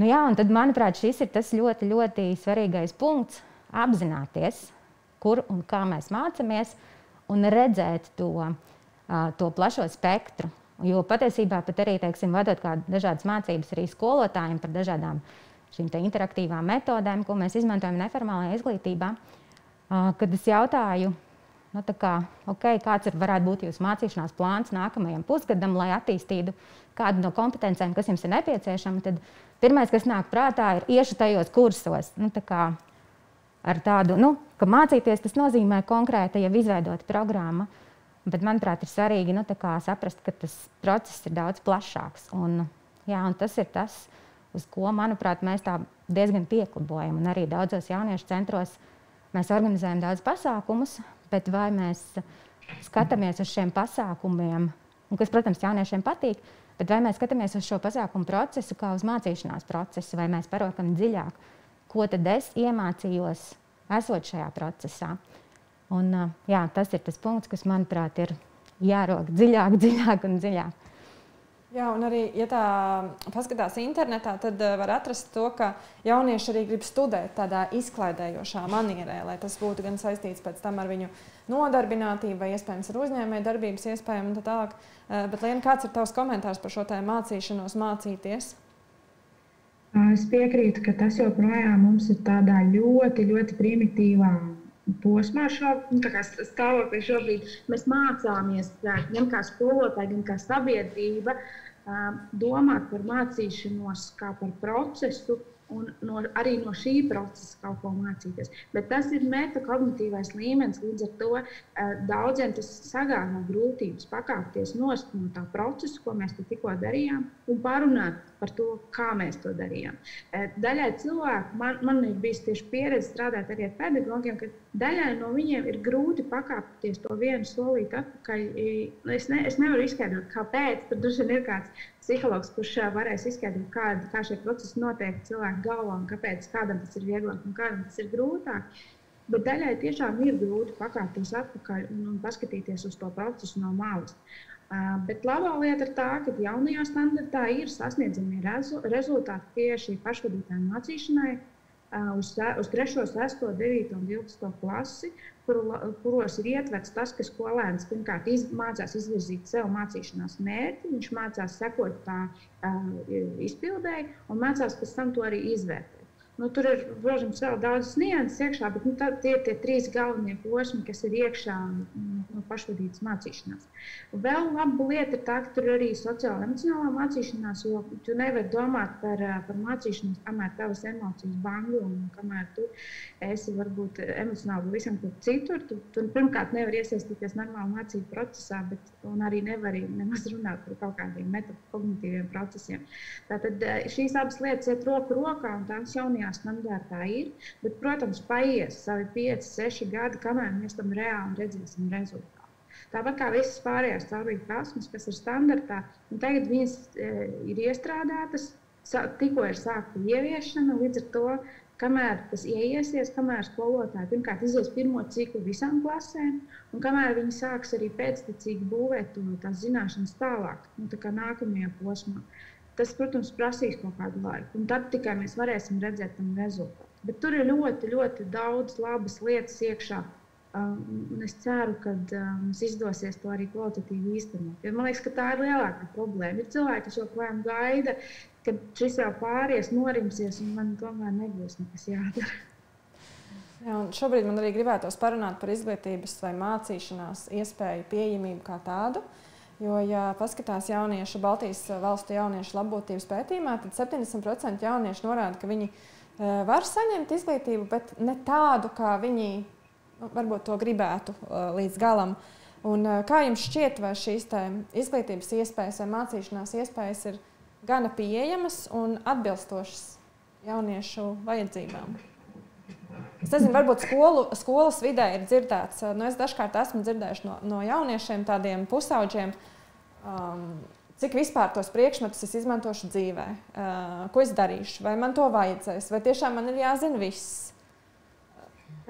nu jā, un tad, manuprāt, šis ir tas ļoti, ļoti svarīgais punkts - apzināties, kur un kā mēs mācāmies, un redzēt to, to plašo spektru Jo patiesībā pat arī teiksim, vadot dažādas mācības arī skolotājiem par dažādām šīm interaktīvām metodēm, ko mēs izmantojam neformālajā izglītībā, kad es jautāju, nu, kā, okay, kāds ir, varētu būt jūsu mācīšanās plāns nākamajam pusgadam, lai attīstītu kādu no kompetencijām, kas jums ir nepieciešama, tad pirmais, kas nāk prātā, ir iešu tajos kursos. Nu, kā, ar tādu, nu, ka mācīties tas nozīmē konkrēti jau izveidot programmu. Bet, manuprāt, ir svarīgi nu, saprast, ka tas process ir daudz plašāks. Un, jā, un tas ir tas, uz ko, manuprāt, mēs diezgan pieklibojam. Un arī daudzos jauniešu centros mēs organizējam daudz pasākumus, bet vai mēs skatāmies uz šiem pasākumiem, un kas, protams, jauniešiem patīk, bet vai mēs skatāmies uz šo pasākumu procesu kā uz mācīšanās procesu, vai mēs parokam dziļāk, ko tad es iemācījos, esot šajā procesā. Un, jā, tas ir tas punkts, kas, manuprāt, ir jārok dziļāk, dziļāk un dziļāk. Jā, un arī, ja tā paskatās internetā, tad var atrast to, ka jaunieši arī grib studēt tādā izklaidējošā manierē, lai tas būtu gan saistīts pēc tam ar viņu nodarbinātību, vai iespējams ar uzņēmēju darbības iespējām un tā tālāk. Bet, Liena, kāds ir tavs komentārs par šo mācīšanos, mācīties? Es piekrītu, ka tas joprojām mums ir tādā ļoti, ļoti primitīvā posmā, šo, nu, stāvoklī šobrīd mēs mācāmies gan kā skolotāji, gan kā sabiedrība domāt par mācīšanos kā par procesu, un no, arī no šī procesa kaut ko mācīties. Bet tas ir metakognitīvais līmenis. Līdz ar to uh, daudziem tas sagādā grūtības pakāpties no tā procesa, ko mēs tikko darījām, un parunāt par to, kā mēs to darījām. Uh, daļai cilvēku, man, man ir bijusi tieši pieredze strādāt arī ar pedagogiem, ka daļai no viņiem ir grūti pakāpties to vienu solīti atpakaļ. Es, ne, es nevaru izskaidrot, kāpēc. Tur droši vien ir kāds psihologs, kurš varēs izskaidrot, kā, kā šie procesi notiek cilvēku galvā un kāpēc kādam tas ir vieglāk un kādam tas ir grūtāk. Bet daļai tiešām ir grūti pakāpties atpakaļ un, un paskatīties uz to procesu no malas. Uh, bet labā lieta ir tā, ka jaunajā standartā ir sasniedzami rezu, rezultāti tieši pašvadītāju mācīšanai uh, uz, uz 3, 6, 9 un 12 klasi, kur, kuros ir ietverts tas, ka skolēns pirmkārt iz, mācās izvirzīt sev mācīšanās mērķi, viņš mācās sekot tā uh, izpildēji un mācās pēc tam to arī izvērtēt. Nu, tur ir, protams, vēl daudz nianses iekšā, bet nu, tie ir tie trīs galvenie posmi, kas ir iekšā no pašvadītas mācīšanās. Vēl laba lieta ir tā, ka tur ir arī sociāla emocionālā mācīšanās, jo tu nevari domāt par, par mācīšanos, kamēr tavas emocijas bangļo un kamēr tu esi varbūt emocionāli visam kur citur. Tu, tu pirmkārt nevari iesaistīties normāli mācību procesā, bet arī nevari nemaz runāt par kaut kādiem metodoloģiskiem procesiem. Tātad šīs abas lietas iet roku rokā un tās jaunajā standartā ir. Bet, protams, paies savi 5, 6 gadi, kamēr mēs tam reāli redzēsim rezultātu. Tāpat kā visas pārējās caurvīdu prasmes, kas ir standartā, tagad viņas e, ir iestrādātas, tikko ir sākta ieviešana. Līdz ar to, kamēr tas ieiesies, kamēr skolotāji pirmkārt izies pirmo ciklu visām klasēm, un kamēr viņi sāks arī pēctecīgi būvēt to, tās zināšanas tālāk, nu, tā nākamajā posmā. Tas, protams, prasīs kaut kādu laiku, un tad tikai mēs varēsim redzēt tam rezultātu. Bet tur ir ļoti, ļoti daudz labas lietas iekšā. Um, es ceru, ka um, mums izdosies to arī kvalitatīvi īstenot. Jo man liekas, ka tā ir lielākā problēma. Ir cilvēki, kas joprojām gaida, kad šis jau pāries, norimsies, un man tomēr nebūs nekas jādara. Jā, šobrīd man arī gribētos parunāt par izglītības vai mācīšanās iespēju pieejamību kā tādu. Uh, Jo, ja paskatās jauniešu, Baltijas valstu jauniešu labbūtības pētījumā, tad 70% jauniešu norāda, ka viņi e, var saņemt izglītību, bet ne tādu, kā viņi nu, varbūt to gribētu e, līdz galam. Un, kā jums šķiet, vai šīs izglītības iespējas vai mācīšanās iespējas ir gana pieejamas un atbilstošas jauniešu vajadzībām? Es nezinu, varbūt skolu, skolas vidē ir dzirdēts, nu, es dažkārt esmu dzirdējis no, no jauniešiem, tādiem pusauģiem, um, cik vispār tos priekšmetus es izmantošu dzīvē, uh, ko es darīšu, vai man to vajadzēs, vai tiešām man ir jāzina viss.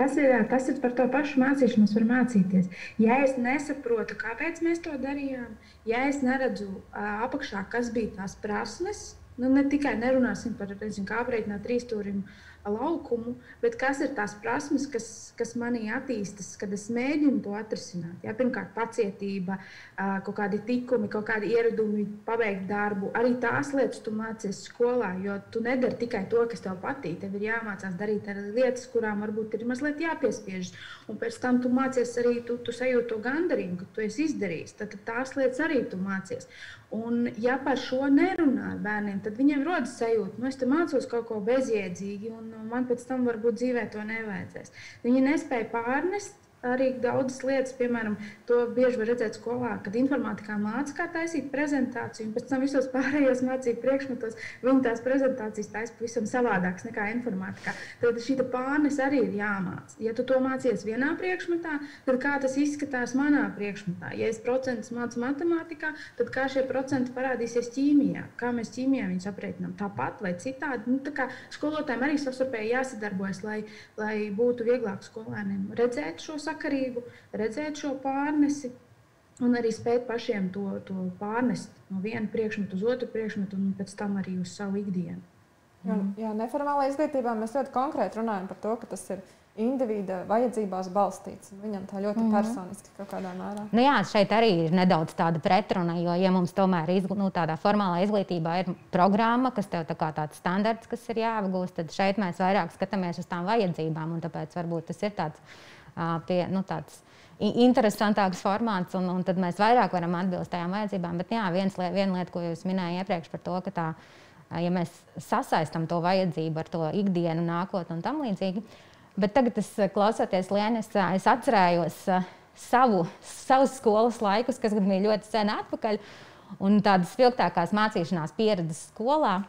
Tas ir, tas ir par to pašu mācīšanos, var mācīties. Ja es nesaprotu, kāpēc mēs to darījām, ja es neredzu uh, apakšā, kas bija tās prasmes, nu, ne tikai nerunāsim par nezinu, kā aprēķināt trīsstūrim, uh, laukumu, bet kas ir tās prasmes, kas, kas manī attīstas, kad es mēģinu to atrisināt. Ja? Pirmkārt, pacietība, kaut kādi tikumi, kaut kādi ieradumi, pabeigt darbu. Arī tās lietas tu mācies skolā, jo tu nedari tikai to, kas tev patīk. Tev ir jāmācās darīt arī lietas, kurām varbūt ir mazliet jāpiespiež. Un pēc tam tu mācies arī, tu, tu sajūti to gandarījumu, ka tu esi izdarījis. Tad, tad tās lietas arī tu mācies. Un, ja par šo nerunā ar bērniem, tad viņiem rodas sajūta, ka nu, es mācos kaut ko bezjēdzīgi, un man pēc tam varbūt dzīvē to nevajadzēs. Viņi nespēja pārnest arī daudzas lietas, piemēram, to bieži var redzēt skolā, kad informātikā mācās, kā taisīt prezentāciju, un pēc tam visos pārējos mācību priekšmetos viņi tās prezentācijas taisa pavisam savādākas nekā informātikā. Tad šī pārnes arī ir jāmācās. Ja tu to mācies vienā priekšmetā, tad kā tas izskatās manā priekšmetā? Ja es procentus mācu matemātikā, tad kā šie procenti parādīsies ķīmijā? Kā mēs ķīmijā viņus aprēķinām? Tāpat vai citādi? Nu, tā skolotājiem arī savstarpēji jāsadarbojas, lai, lai būtu vieglāk skolēniem redzēt šos sakarību, redzēt šo pārnesi un arī spēt pašiem to, to pārnest no viena priekšmeta uz otru priekšmetu un pēc tam arī uz savu ikdienu. Jā, jā neformālā izglītībā mēs ļoti konkrēti runājam par to, ka tas ir indivīda vajadzībās balstīts. Viņam tā ļoti mm -hmm. personiski kaut kādā mērā. Nu jā, šeit arī ir nedaudz tāda pretruna, jo, ja mums tomēr izgl... nu, tādā formālā izglītībā ir programma, kas tev tā kā tāds standarts, kas ir jāapgūst, tad šeit mēs vairāk skatāmies uz tām vajadzībām, un tāpēc varbūt tas ir tāds pie, nu, tāds interesantāks formāts, un, un tad mēs vairāk varam atbilst tajām vajadzībām. Bet jā, viens, viena lieta, ko jūs minējāt iepriekš par to, ka tā ja mēs sasaistām to vajadzību ar to ikdienu, nākotni un tam līdzīgi. Bet tagad, es, klausoties Lienas, es atcerējos savu, savus skolas laikus, kas bija ļoti sen atpakaļ, un tādas spilgtākās mācīšanās pieredzes skolā.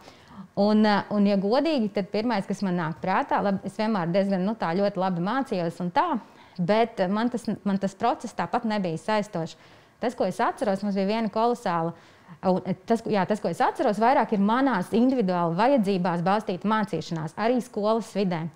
Un, un, ja godīgi, tad pirmais, kas man nāk prātā, labi, es vienmēr diezgan nu, ļoti labi mācījos, un tā, bet man tas, man tas process tāpat nebija saistošs. Tas, ko es atceros, mums bija viena kolosāla. Tas, jā, tas, ko es atceros, vairāk ir manās individuāli vajadzībās balstīta mācīšanās, arī skolas vidē.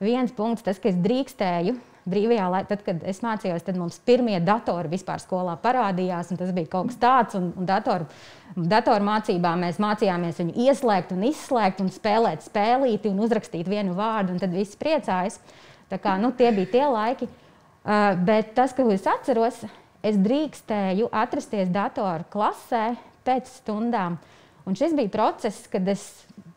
Viens punkts, tas, ka es drīkstēju brīvajā laikā, tad, kad es mācījos, tad mums pirmie datori vispār skolā parādījās. Tas bija kaut kas tāds, un, un datoru, datoru mācībā mēs mācījāmies viņu ieslēgt un izslēgt, un spēlēt spēlīti un uzrakstīt vienu vārdu, un tad viss priecājas. Tā kā, nu, tie bija tie laiki. Uh, bet tas, ko es atceros, es drīkstēju atrasties datoru klasē pēc stundām. Un šis bija process, kad es,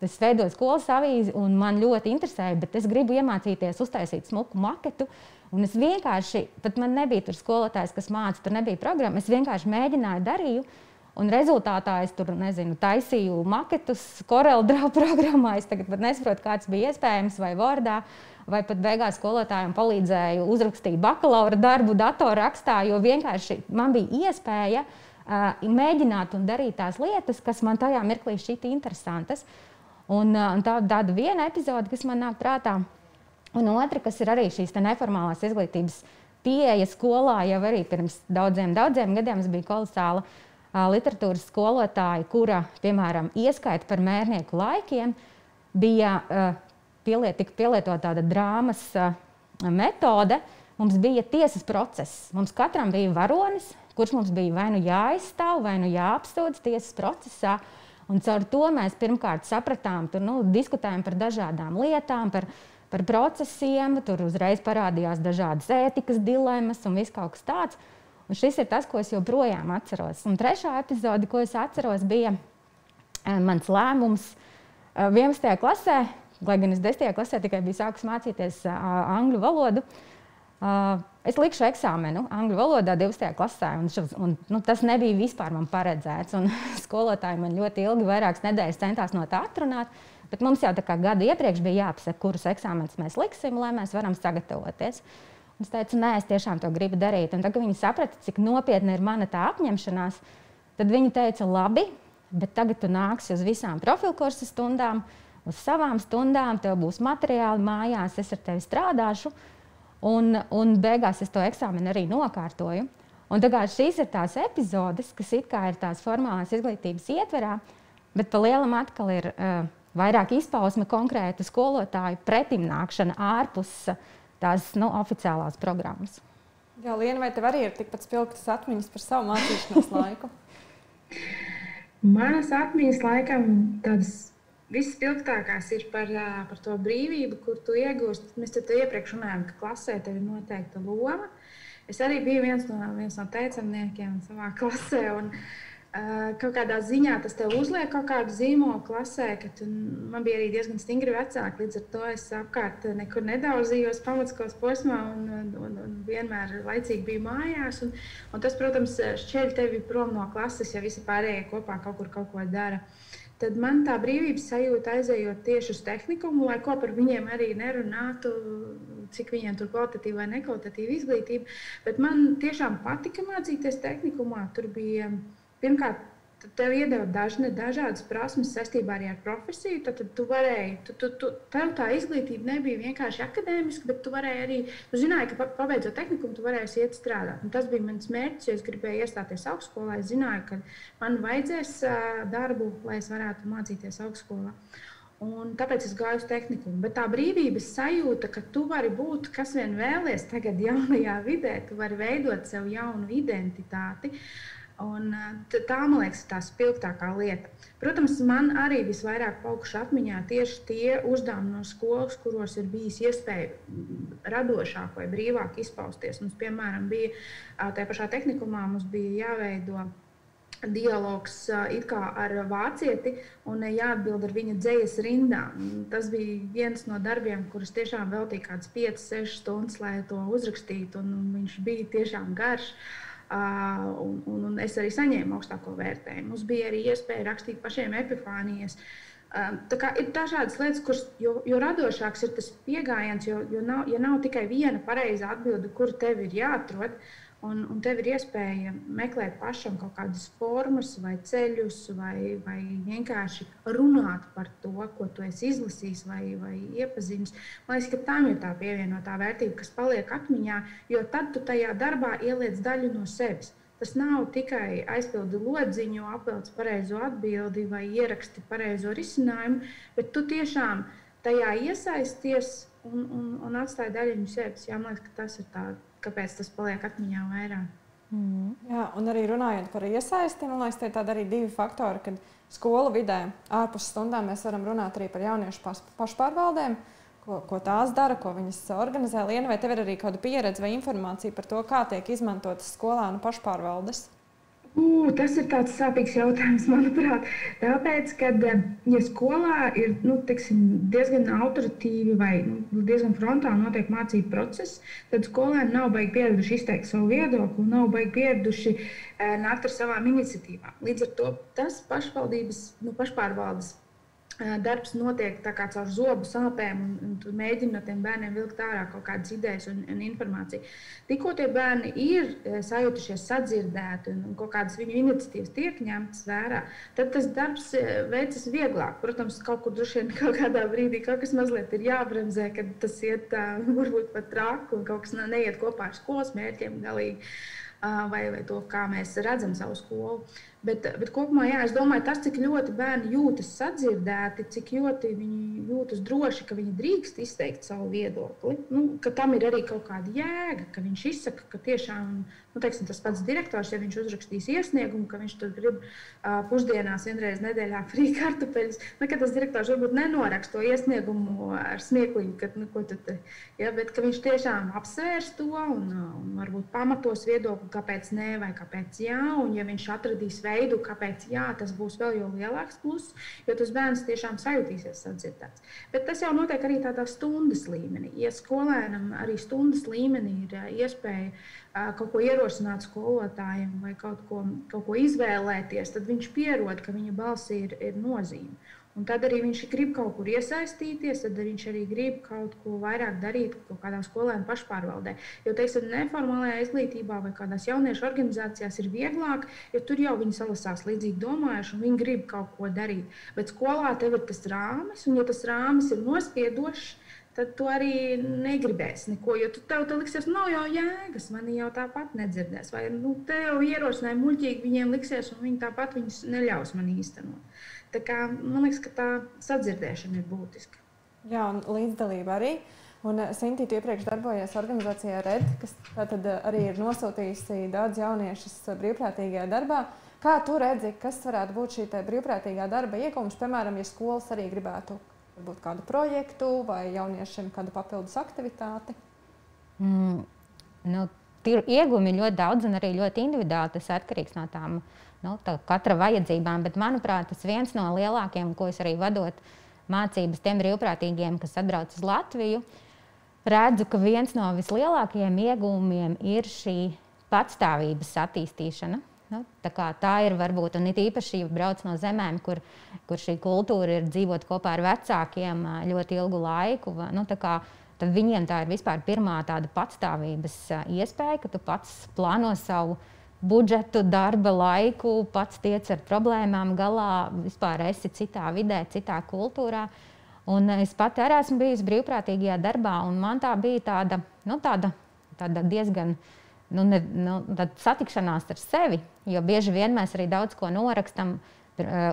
es veidoju skolas avīzi, un man ļoti interesēja, bet es gribu iemācīties uztaisīt smuku maketu. Un es vienkārši, pat man nebija tur skolotājs, kas mācīja, tur nebija programma. Es vienkārši mēģināju, darīju. Un rezultātā es tur nezinu, taisīju maketus, korelu drāvu programmā. Es tagad nesaprotu, kāds bija iespējams, vai Vordā. Vai pat beigās skolotājiem palīdzēju uzrakstīt bakalaura darbu datorrakstā, jo vienkārši man bija iespēja uh, mēģināt un darīt tās lietas, kas man tajā mirklī šķita interesantas. Un, uh, un tā ir tāda viena epizode, kas man nāk prātā. Un otra, kas ir arī šīs neformālās izglītības pieeja skolā, jau arī pirms daudziem, daudziem gadiem es biju kolosāla uh, literatūras skolotāja, kura, piemēram, ieskaita par mērnieku laikiem, bija uh, pieliet, tika pielietota tāda drāmas uh, metode, mums bija tiesas process. Mums katram bija varonis, kurš mums bija vai nu jāizstāv, vai nu jāapsūdz tiesas procesā. Un caur to mēs pirmkārt sapratām, tur nu, diskutējām par dažādām lietām, par, par procesiem. Tur uzreiz parādījās dažādas ētikas dilemmas un viss kaut kas tāds. Un šis ir tas, ko es joprojām atceros. Un trešā epizode, ko es atceros, bija mans lēmums 11. klasē lai gan es 10. klasē tikai biju sākus mācīties uh, angļu valodu. Es likšu eksāmenu angļu valodā 12. klasē, un, šos, un nu, tas nebija vispār man paredzēts. Skolotāji man ļoti ilgi, vairākas nedēļas centās no tā atrunāt. Bet mums jau gadu iepriekš bija jāpasaka, kurus eksāmenus mēs liksim, lai mēs varam sagatavoties. Un es teicu, nē, es tiešām to gribu darīt. Un tad, kad viņi saprata, cik nopietna ir mana tā apņemšanās, tad viņi teica, labi, bet tagad tu nāksi uz visām profilkursu stundām, uz savām stundām, tev būs materiāli mājās, es ar tevi strādāšu. Un, un beigās es to eksāmenu arī nokārtoju. Un šīs ir tās epizodes, kas ir tās formālās izglītības ietverā, bet pa lielam atkal ir uh, vairāk izpausme konkrēta skolotāju pretimnākšana ārpus tās nu, oficiālās programmas. Jā, Liena, vai tev arī ir tikpat spilgtas atmiņas par savu mācīšanās laiku? Manas atmiņas laikam tādas Vispilgtākās ir par, par to brīvību, kur tu iegūsti. Mēs te iepriekš runājām, ka klasē tev ir noteikta loma. Es arī biju viens no, viens no teicamniekiem savā klasē. Un, uh, kaut kādā ziņā tas tev uzliek kaut kādu zīmolu klasē, ka tu, man bija arī diezgan stingri vecāki. Līdz ar to es apkārt nekur nedaudzījos pamatskolas posmā un, un, un, un vienmēr laicīgi biju mājās. Un, un tas, protams, šķēļ tevi prom no klases, ja visi pārējie kopā kaut kur kaut ko dara. Uh, tad man tā brīvības sajūta aizejot tieši uz tehnikumu, lai ko par viņiem arī nerunātu, cik viņiem tur kvalitatīva vai nekvalitatīva izglītība. Bet man tiešām patika mācīties tehnikumā. Tur bija pirmkārt tev iedeva dažne, dažādas prasmes saistībā arī ar profesiju. Tad, tad tu varēji, tu, tu, tu, tev tā izglītība nebija vienkārši akadēmiska, bet tu varēji arī, tu zināji, ka pabeidzot tehnikumu, tu varēsi iet strādāt. Un tas bija mans mērķis, jo es gribēju iestāties augstskolā. Es zināju, ka man vajadzēs darbu, lai es varētu mācīties augstskolā. Un tāpēc es gāju uz tehniku. Bet tā brīvības sajūta, ka tu vari būt kas vien vēlies tagad, jaunajā vidē, tu vari veidot sev jaunu identitāti. Uh, Un, tā, man liekas, ir tā spilgtākā lieta. Protams, man arī visvairāk paukuši atmiņā tieši tie uzdevumi no skolas, kuros ir bijis iespēja radošāk vai brīvāk izpausties. Mums, piemēram, bija tajā pašā tehnikumā, mums bija jāveido dialogs ar vācieti un jāatbild ar viņa dzīslas rindām. Tas bija viens no darbiem, kurus tiešām veltīja kādas 5, 6 stundas, lai to uzrakstītu. Viņš bija tiešām garš. Uh, Un, un, un es arī saņēmu augstāko vērtējumu. Mums bija arī iespēja rakstīt pašiem epifānijas. Tā kā ir dažādas lietas, kuras, jo, jo radošāks ir tas pieejams, jo, jo nav, ja nav tikai viena pareiza atbilde, kur tev ir jāatrod, un, un tev ir iespēja meklēt pašam kaut kādas formas, vai ceļus, vai, vai vienkārši runāt par to, ko tu esi izlasījis vai, vai iepazinis. Man liekas, ka tam ir tā pievienotā vērtība, kas paliek atmiņā, jo tad tu tajā darbā ieliec daļu no sevis. Tas nav tikai aizpildi lodziņu, apvelc pareizo atbildi vai ieraksti pareizo risinājumu, bet tu tiešām tajā iesaisties un, un, un atstāji daļiņu sevis. Jā, man liekas, ka tas ir tā, kāpēc tas paliek atmiņā vairāk. Mm. Jā, un arī runājot par iesaisti, man liekas, tie ir arī divi faktori, kad skolu vidē ārpus stundām mēs varam runāt arī par jauniešu pašpārvaldēm. Ko, ko tās dara, ko viņas organizē. Liena, vai tev ir arī kāda pieredze vai informācija par to, kā tiek izmantotas skolānu pašpārvaldes? Uh, tas ir tāds sāpīgs jautājums, manuprāt. Tāpēc, ka, ja skolā ir nu, teksim, diezgan autoritīvi vai nu, diezgan frontāli notiek mācību process, tad skolēni nav baigi pieraduši izteikt savu viedokli, nav baigi pieraduši uh, nākt ar savām iniciatīvām. Līdz ar to tas pašvaldības, nu, pašpārvaldes darbs notiek caur zobu sāpēm, un, un tu mēģini no tiem bērniem vilkt ārā kaut kādas idejas un, un informāciju. Tikko tie bērni ir sajutušies sadzirdēti un, un kaut kādas viņu iniciatīvas tiek ņemtas vērā, tad tas darbs veicas vieglāk. Protams, kaut kur droši vien kaut kādā brīdī kaut kas mazliet ir jābremzē, kad tas iet varbūt pat traki un kaut kas neiet kopā ar skolas mērķiem galīgi vai, vai to, kā mēs redzam savu skolu. Bet, bet kopumā, jā, es domāju, tas, cik ļoti bērni jūtas sadzirdēti, cik ļoti viņi jūtas droši, ka viņi drīkst izteikt savu viedokli, nu, ka tam ir arī kaut kāda jēga, ka viņš izsaka, ka tiešām nu, teiksim, tas pats direktors, ja viņš uzrakstīs iesniegumu, ka viņš tur grib uh, pusdienās vienreiz nedēļā frī kartupeļus, nu, ka tas direktors varbūt nenoraksta to iesniegumu ar smieklīgu, ka, nu, tad, ja, bet ka viņš tiešām apsvērs to un, un varbūt pamatos viedokli, kāpēc nē vai kāpēc jā, un ja viņš atradīs veidu, veidu, kāpēc jā, tas būs vēl lielāks pluss, jo tas bērns tiešām sajutīsies sadzirdēts. Bet tas jau notiek arī tādā stundas līmenī. Ja skolēnam arī stundas līmenī ir iespēja kaut ko ierosināt skolotājiem vai kaut ko, kaut ko izvēlēties, tad viņš pierod, ka viņa balsī ir, ir nozīme. Un tad arī viņš grib kaut kur iesaistīties, tad viņš arī grib kaut ko vairāk darīt kaut kādā skolēnu pašpārvaldē. Jo, teiksim, neformālajā izglītībā vai kādās jauniešu organizācijās ir vieglāk, jo tur jau viņi salasās līdzīgi domājuši un viņi grib kaut ko darīt. Bet skolā tev ir tas rāmis, un ja tas rāmis ir nospiedošs, tad tu arī negribēsi neko. Jo tu tev tur liksies, nav jau jēgas, man jau tāpat nedzirdēs. Vai nu, tev ierosinājumi muļķīgi viņiem liksies, un viņi tāpat viņus neļaus man īstenot. Tā kā, man liekas, ka tā sadzirdēšana ir būtiska. Jā, un līdzdalība arī. Un eh, Sintīna, tu iepriekš darbojies organizācijā RED, kas tad eh, arī ir nosūtījusi daudz jauniešus brīvprātīgajā darbā. Kā tu redzi, kas varētu būt šī brīvprātīgā darba iegūms, piemēram, ja skolas arī gribētu varbūt kādu projektu vai jauniešiem kādu papildus aktivitāti? Mm, nu, iegūmi ir ļoti daudz un arī ļoti individuāli. Tas atkarīgs no tām uh, nu, katra vajadzībām. Bet, manuprāt, tas viens no lielākajiem, ko es arī vadot mācības tiem brīvprātīgiem, kas atbrauc uz Latviju, redzu, ka viens no vislielākajiem iegūmiem ir šī patstāvības attīstīšana. Nu, tā, tā ir varbūt, it īpaši, ja brauc no zemēm, kur, kur šī kultūra ir dzīvot kopā ar vecākiem ļoti ilgu laiku. Nu, kā, tad viņiem tā ir vispār pirmā tāda patstāvības iespēja, ka tu pats plāno savu budžetu, darba laiku, pats tiec ar problēmām galā, vispār esi citā vidē, citā kultūrā. Un es pati arī esmu bijusi brīvprātīgajā darbā, un man tā bija tāda, nu, tāda, tāda diezgan nu, ne, nu, satikšanās ar sevi. Jo bieži vien mēs arī daudz ko norakstam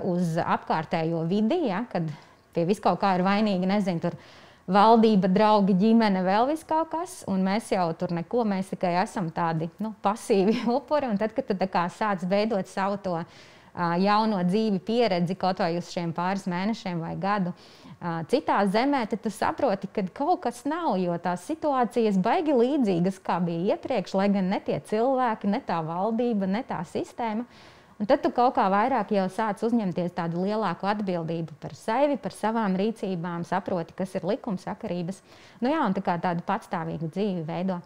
uz apkārtējo vidi, ja, kad pie vis kaut kā ir vainīgi, nezinu, tur valdība, draugi, ģimene, vēl kaut kas. Un mēs jau tur neko, mēs tikai esam tādi nu, pasīvi upuri. Un tad, kad tu sāc veidot savu to uh, jauno dzīvi, pieredzi kaut vai uz šiem pāris mēnešiem vai gadu. Uh, citā zemē tu saproti, ka kaut kas nav, jo tās situācijas baigi līdzīgas, kā bija iepriekš, lai gan ne tie cilvēki, ne tā valdība, ne tā sistēma. Uh, Un tad tu kaut kā vairāk jau sāc uzņemties tādu lielāku atbildību par sevi, par savām rīcībām, saproti, kas ir likumsakarības. Nu, jā, un tā kā tādu patstāvīgu dzīvi veido.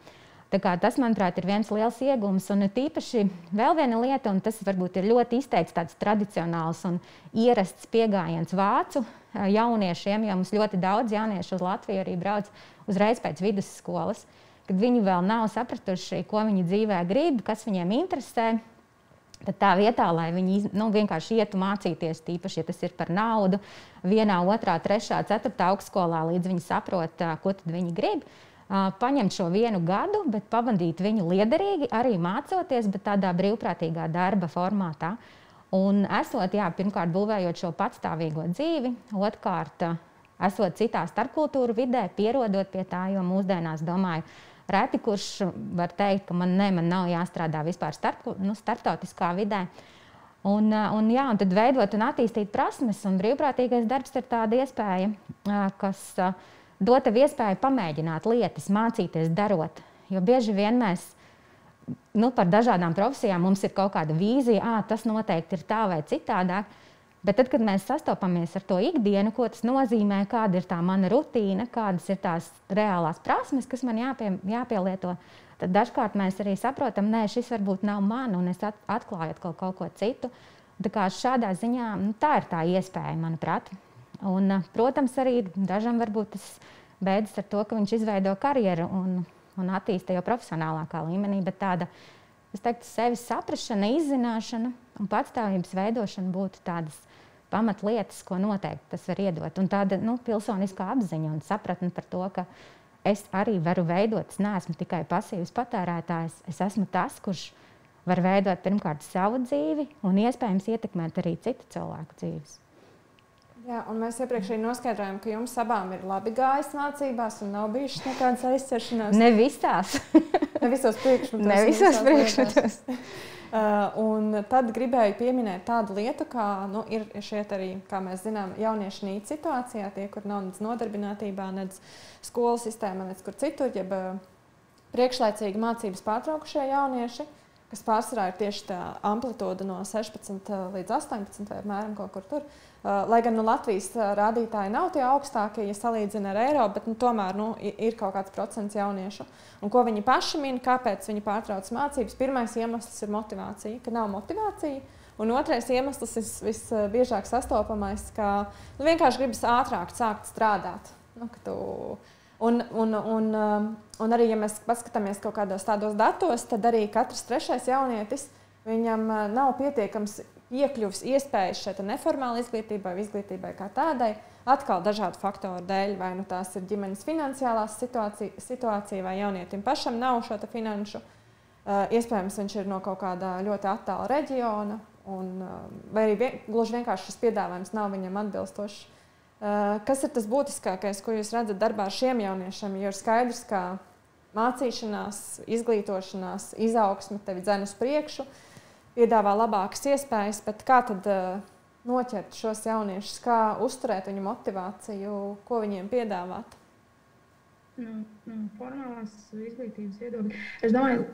Tas, manuprāt, ir viens liels iegūms. Un tīpaši vēl viena lieta, un tas varbūt ir ļoti izteikts tāds tradicionāls un ierasts pieejams vācu jauniešiem, jo mums ļoti daudz jauniešu uz Latviju arī brauc uzreiz pēc vidusskolas, kad viņi vēl nav sapratuši, ko viņi dzīvē grib, kas viņiem interesē. Tad tā vietā, lai viņi nu, vienkārši ietu mācīties, tīpaši, ja tas ir par naudu, vienā, otrā, trešā, ceturtā augstskolā, līdz viņi saprot, ko viņi grib, paņemt šo vienu gadu, bet pavadīt viņu liederīgi, arī mācoties, bet tādā brīvprātīgā darba formātā. Un esot, jā, pirmkārt, būvējot šo patstāvīgo dzīvi, otrkārt, esot citā starpkultūra vidē, pierodot pie tā, jo mūsdienās, domāju, Reti kurš var teikt, ka man, ne, man nav jāstrādā vispār starp, nu, starptautiskā vidē. Un, un, jā, un tad veidot un attīstīt prasmes, un brīvprātīgais darbs ir tāda iespēja, kas dod tev iespēju pamēģināt lietas, mācīties, darot. Jo bieži vien mēs nu, par dažādām profesijām mums ir kaut kāda vīzija, ah, tas noteikti ir tā vai citādāk. Bet tad, kad mēs sastopamies ar to ikdienu, ko tas nozīmē, kāda ir tā mana rutīna, kādas ir tās reālās prasmes, kas man jāpie, jāpielieto, tad dažkārt mēs arī saprotam, ka šis varbūt nav man, un es atklāju atkal kaut ko citu. Tā kā šādā ziņā nu, tā ir tā iespēja, manuprāt. Un, protams, arī dažam varbūt tas beidzas ar to, ka viņš izveido karjeru un, un attīsta jau profesionālākā līmenī, bet tāda, teiktu, sevis saprašana, izzināšana un patstāvības veidošana būtu tādas pamatlietas, ko noteikti tas var iedot. Un tāda nu, pilsoniskā apziņa un sapratne par to, ka es arī varu veidot, es neesmu tikai pasīvs patērētājs, es esmu tas, kurš var veidot pirmkārt savu dzīvi un iespējams ietekmēt arī citu cilvēku dzīves. Jā, un mēs iepriekš arī noskaidrojām, ka jums abām ir labi gājis mācībās, un nav bijušas nekādas aizķeršanās. Ne visās. ne visos priekšmetos. Ne visos priekšmetos. Uh, un tad gribēju pieminēt tādu lietu, kā nu, ir šeit arī, kā mēs zinām, jauniešu nīca situācijā, tie, kur nav nedz nodarbinātībā, nedz skolas sistēmā, nedz kur citur, jeb uh, priekšlaicīgi mācības pārtraukušie jaunieši, kas pārsvarā ir tieši tā amplitūda no 16 uh, līdz 18 vai apmēram kaut kur tur. Uh, lai gan nu, Latvijas uh, rādītāji nav tie augstākie, ja salīdzina ar Eiropu, bet nu, tomēr nu, ir kaut kāds procents jauniešu. Un ko viņi paši min, kāpēc viņi pārtrauc mācības? Pirmais iemesls ir motivācija, ka nav motivācija. Un otrais iemesls ir visbiežāk sastopamais, ka nu, vienkārši gribas ātrāk sākt strādāt. Nu, tu, un, un, un, um, un arī, ja mēs paskatāmies kaut kādos tādos datos, tad arī katrs trešais jaunietis viņam nav pietiekams piekļuvis iespējas šai neformālai izglītībai, izglītībai kā tādai, atkal dažādu faktoru dēļ, vai nu tās ir ģimenes finansiālā situācija, situācija vai jaunietim pašam nav šo finanšu. Uh, iespējams, viņš ir no kaut kāda ļoti attāla reģiona, un, uh, vai arī vien, gluži vienkārši šis piedāvājums nav viņam atbilstošs. Uh, kas ir tas būtiskākais, ko jūs redzat darbā ar šiem jauniešiem? Jo ir skaidrs, ka mācīšanās, izglītošanās, izaugsme tevi dzen uz priekšu, uh, piedāvā labākas iespējas, bet kā tad uh, noķert šos jauniešus, kā uzturēt viņu motivāciju, ko viņiem piedāvāt? Nu, nu, formālās izglītības viedokļa. Es domāju,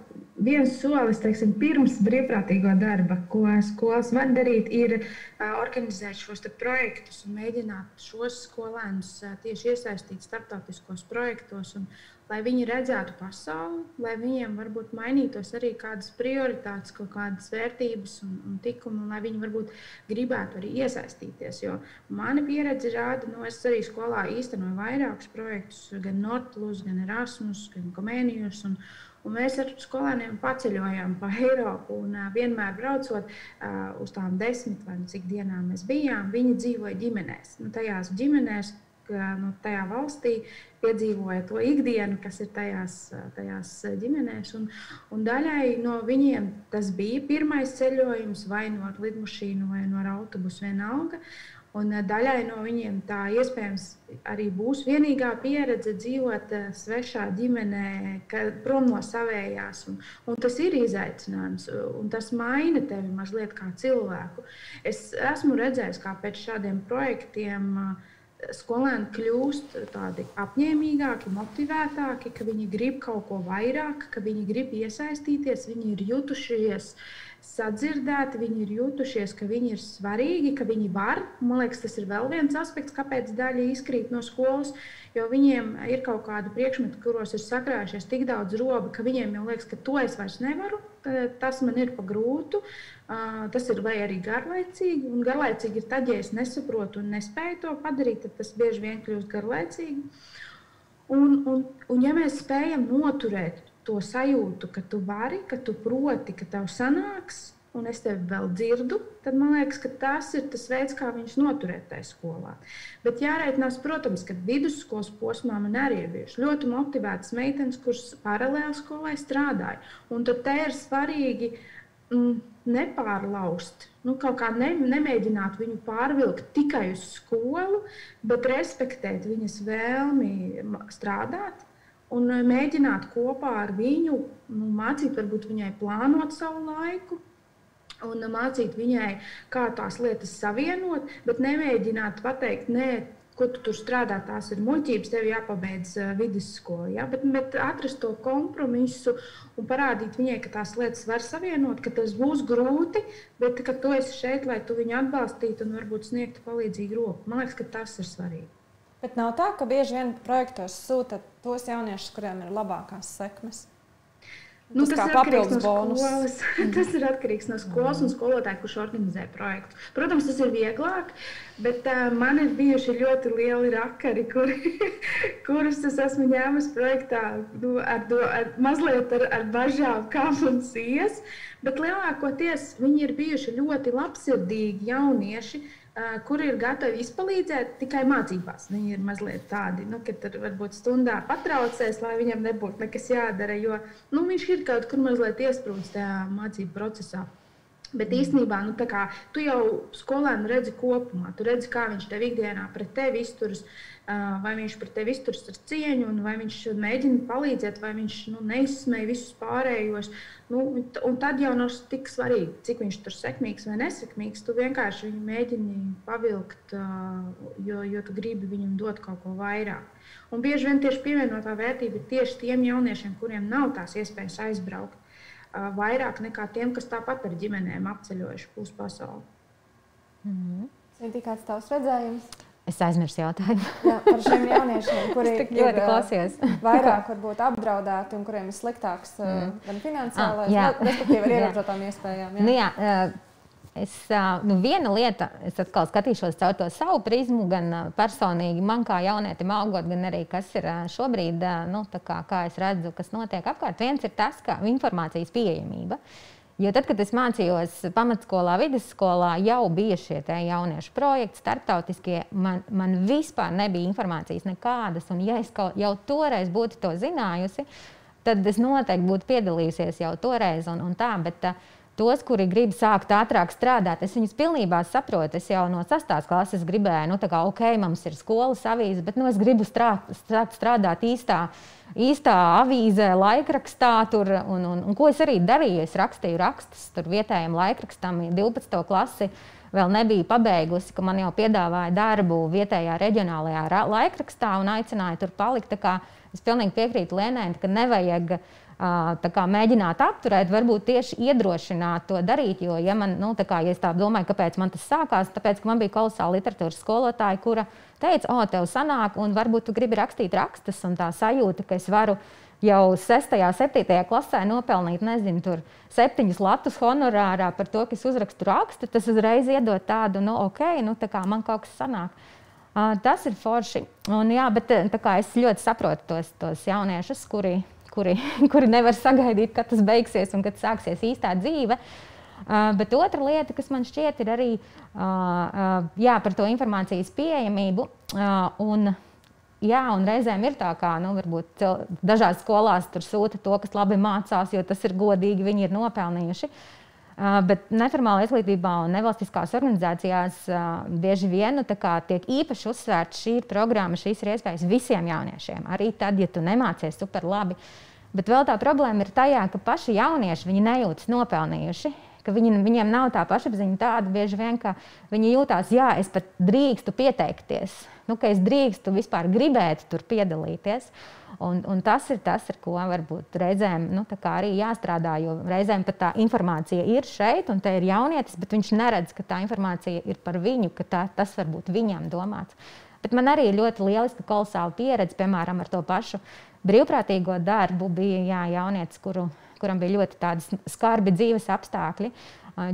viens solis teiksim, pirms brīvprātīgo darba, ko skolas var darīt, ir uh, organizēt šos projektus un mēģināt šos skolēnus uh, tieši iesaistīt starptautiskos projektos un, lai viņi redzētu pasauli, lai viņiem varbūt mainītos arī kādas prioritātes, kaut kādas vērtības un, un tikumi, un lai viņi varbūt gribētu arī iesaistīties. Jo mana pieredze rāda, nu, es arī skolā īstenoju vairākus projektus, gan Nordplus, gan Erasmus, gan Komēnijus. Un, Un mēs ar skolēniem paceļojām pa Eiropu. Un, uh, vienmēr braucot uh, uz tām desmit vai nu cik dienām mēs bijām, viņi dzīvoja ģimenēs. Nu, tajās ģimenēs, nu, tajā valstī piedzīvoja to ikdienu, kas ir tajās, tajās ģimenēs. Un, un daļai no viņiem tas bija pirmais ceļojums, vai no ar lidmašīnu, vai no ar autobusu, vienalga. Un daļai no viņiem tā iespējams arī būs vienīgā pieredze dzīvot svešā ģimenē, prom no savējās. Un, un tas ir izaicinājums, un tas maina tevi mazliet kā cilvēku. Es esmu redzējis, kā pēc šādiem projektiem uh, skolēni kļūst tādi apņēmīgāki, motivētāki, ka viņi grib kaut ko vairāk, ka viņi grib iesaistīties, viņi ir jutušies sadzirdēti, viņi ir jutušies, ka viņi ir svarīgi, ka viņi var. Man liekas, tas ir vēl viens aspekts, kāpēc daļa izkrīt no skolas. Jo viņiem ir kaut kādi priekšmeti, kuros ir sakrājušies tik daudz robu, ka viņiem jau liekas, ka to es vairs nevaru. Tas man ir pa grūtu, tas ir vai arī garlaicīgi. Un garlaicīgi ir tad, ja es nesaprotu un nespēju to padarīt, tad tas bieži vien kļūst garlaicīgi. Un, un, un ja mēs spējam noturēt to sajūtu, ka tu vari, ka tu proti, ka tev sanāks, un es tevi vēl dzirdu, tad man liekas, ka tas ir tas veids, kā viņš noturēt tajā skolā. Bet jārēķinās, protams, ka vidusskolas posmā man arī ir bijušas ļoti motivētas meitenes, kuras paralēli skolai strādāja. Un tad te ir svarīgi mm, nepārlaust, nu, kaut kā ne, nemēģināt viņu pārvilkt tikai uz skolu, bet respektēt viņas vēlmi strādāt un eh, mēģināt kopā ar viņu nu, mācīt, varbūt viņai plānot savu laiku. Un mācīt viņai, kā tās lietas savienot, bet nemēģināt pateikt, nē, ko tu tur strādā, tās ir muļķības, tev jāpabeidz vidusskola. Ja? Bet, bet atrast to kompromisu un parādīt viņai, ka tās lietas var savienot, ka tas būs grūti, bet ka tu esi šeit, lai tu viņu atbalstītu un varbūt sniegtu palīdzīgu roku. Man liekas, ka tas ir svarīgi. Bet nav tā, ka bieži vien projektos sūta tos jauniešus, kuriem ir labākās sekmes. Nu, tas, tas ir atkarīgs no skolas. Mm. tas ir atkarīgs no skolas un skolotāja, kurš organizē projektu. Protams, tas ir vieglāk, bet uh, man ir bijuši ļoti lieli rakari, kuri, kurus es esmu ņēmis projektā nu, ar, do, ar, mazliet ar, ar bažām, kā man ies. Bet lielākoties viņi ir bijuši ļoti labsirdīgi jaunieši, kuri ir gatavi izpalīdzēt tikai mācībās. Viņi ir mazliet tādi, nu, ka tur varbūt stundā patraucēs, lai viņam nebūtu nekas jādara, jo nu, viņš ir kaut kur mazliet iesprūdis tajā mācību procesā. Bet īstenībā nu, kā, tu jau skolēnu redzi kopumā, tu redzi, kā viņš tev ikdienā pret tevi izturas. Uh, vai viņš pret tevi izturas ar cieņu, vai viņš mēģina palīdzēt, vai viņš nu, neizsmēja visus pārējos. Nu, un tad jau nav tik svarīgi, cik viņš tur sekmīgs vai nesekmīgs. Tu vienkārši viņu mēģini pavilkt, jo, jo tu gribi viņam dot kaut ko vairāk. Un bieži vien tieši pievienotā vērtība ir tieši tiem jauniešiem, kuriem nav tās iespējas aizbraukt. Vairāk nekā tiem, kas tāpat ar ģimenēm apceļojuši pusi pasauli. Mm -hmm. Cik kāds tavs redzējums? Es aizmirsu jautājumu. Jā, par šiem jauniešiem, kuri ļoti klausījās. vairāk varbūt apdraudēti un kuriem ir sliktāks mm. gan finansiālais, ah, respektīvi ar ierobežotām iespējām. Jā. Nu, jā, Es, nu, viena lieta, es atkal skatīšos caur to savu prizmu, gan personīgi man kā jaunietim augot, gan arī kas ir šobrīd, nu, kā, kā es redzu, kas notiek apkārt. Viens ir tas, ka informācijas pieejamība. Uh, Jo tad, kad es mācījos pamatskolā, vidusskolā, jau bija šie jauniešu projekti, starptautiskie. Man, man vispār nebija informācijas nekādas. Un, ja es kaut, jau toreiz būtu to zinājusi, tad es noteikti būtu piedalījusies jau toreiz. Un, un tā, bet, uh, tos, kuri grib sākt ātrāk strādāt. Es viņus pilnībā saprotu. Es jau no 6. klases gribēju, nu, tā kā ok, mums ir skolas avīze, bet nu, es gribu strāt, sākt strādāt īstā, īstā avīzē, laikrakstā. Tur, un, un, un ko es arī darīju? Es rakstīju rakstus tur vietējiem laikrakstam, 12. klasi. Vēl nebija pabeigusi, ka man jau piedāvāja darbu vietējā reģionālajā laikrakstā un aicināja tur palikt. Es pilnīgi piekrītu Lēnai, ka nevajag kā, mēģināt apturēt, varbūt tieši iedrošināt to darīt. Jo, ja, man, nu, kā, ja es tā domāju, kāpēc man tas sākās, tāpēc, ka man bija kolosāla literatūras skolotāja, kura teica, o, tev sanāk, un varbūt tu gribi rakstīt rakstus, un tā sajūta, ka es varu jau 6. un 7. klasē nopelnīt, nezinu, tur septiņus latus honorārā par to, ka es uzrakstu rakstu, tas uzreiz iedod tādu, nu, ok, nu, tā kā man kaut kas sanāk. Uh, tas ir forši. Un, jā, bet kā, es ļoti saprotu tos, tos jauniešus, kuri kuri, kuri nevar sagaidīt, kad tas beigsies un kad sāksies īstā dzīve. Uh, bet otra lieta, kas man šķiet, ir arī uh, uh, jā, par to informācijas pieejamību. Un, jā, un reizēm ir tā, ka nu, dažās skolās tur sūta to, kas labi mācās, jo tas ir godīgi, viņi ir nopelnījuši. Uh, bet neformālā izglītībā un nevalstiskās organizācijās uh, bieži vien nu, tiek īpaši uzsvērta šī programma, šīs ir iespējas visiem jauniešiem. Arī tad, ja tu nemācies super labi. Uh, Bet vēl tā problēma ir tajā, ka paši jaunieši nejūtas nopelnījuši. viņi, viņiem nav tā pašapziņa tāda bieži vien, ka viņi jūtās, jā, es pat drīkstu pieteikties, nu, ka es drīkstu vispār gribēt tur piedalīties. Un, un tas ir tas, ar ko varbūt reizēm nu, arī jāstrādā. Jo reizēm pat tā informācija ir šeit, un te ir jaunietis, bet viņš neredz, ka tā informācija ir par viņu, ka tā, tas var būt viņam domāts. Bet man arī ir ļoti lieliska, kolosāla pieredze, piemēram, ar to pašu brīvprātīgo darbu. Bija jā, jaunietis, kuru kuram bija ļoti skarbi dzīves apstākļi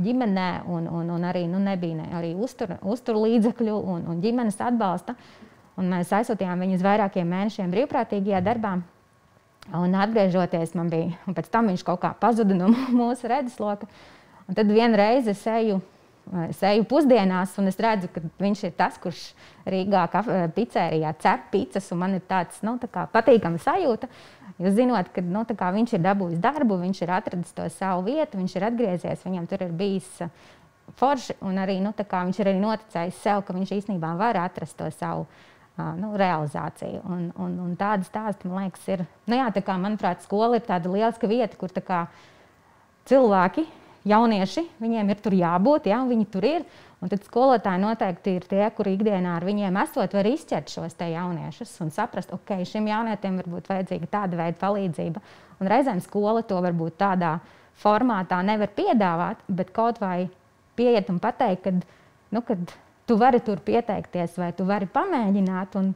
ģimenē, un, un, un arī nu, nebija ne, arī uztur, uztur līdzekļu un, un ģimenes atbalsta. Un mēs aizsūtījām viņu uz vairākiem mēnešiem brīvprātīgajā darbā. Un atgriežoties, man bija, un pēc tam viņš kaut kā pazuda no mūsu redzesloka. Un tad vienreiz es eju, es eju pusdienās, un es redzu, ka viņš ir tas, kurš Rīgā pizzērijā cep pizzas, un man ir tāds nu, tā patīkams sajūta. Jūs zināt, ka nu, viņš ir dabūjis darbu, viņš ir atradis to savu vietu, viņš ir atgriezies, viņam tur ir bijis uh, forši, un arī nu, viņš ir arī noticējis sev, ka viņš īstenībā var atrast to savu uh, nu, realizāciju. Un, un, un tādas stāsti, man liekas, ir. Nu, jā, kā, manuprāt, skola ir tāda lieliska vieta, kur kā, cilvēki, jaunieši, viņiem ir tur jābūt, un viņi tur ir. Un tad skolotāji noteikti ir tie, kuri ikdienā ar viņiem esot, var izķert šos jauniešus un saprast, ok, šim jaunietim var būt vajadzīga tāda veida palīdzība. Un reizēm skola to varbūt tādā formātā nevar piedāvāt, bet kaut vai pieiet un pateikt, ka nu, kad tu vari tur pieteikties vai tu vari pamēģināt. Un,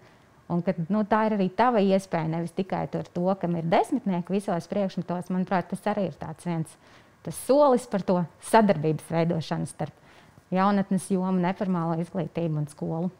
un ka, nu, tā ir arī tava iespēja, nevis tikai to, kam ir desmitnieki visos priekšmetos. Manuprāt, tas arī ir viens solis par to sadarbības veidošanu starp jaunatnes jomu, neformālo izglītību un skolu.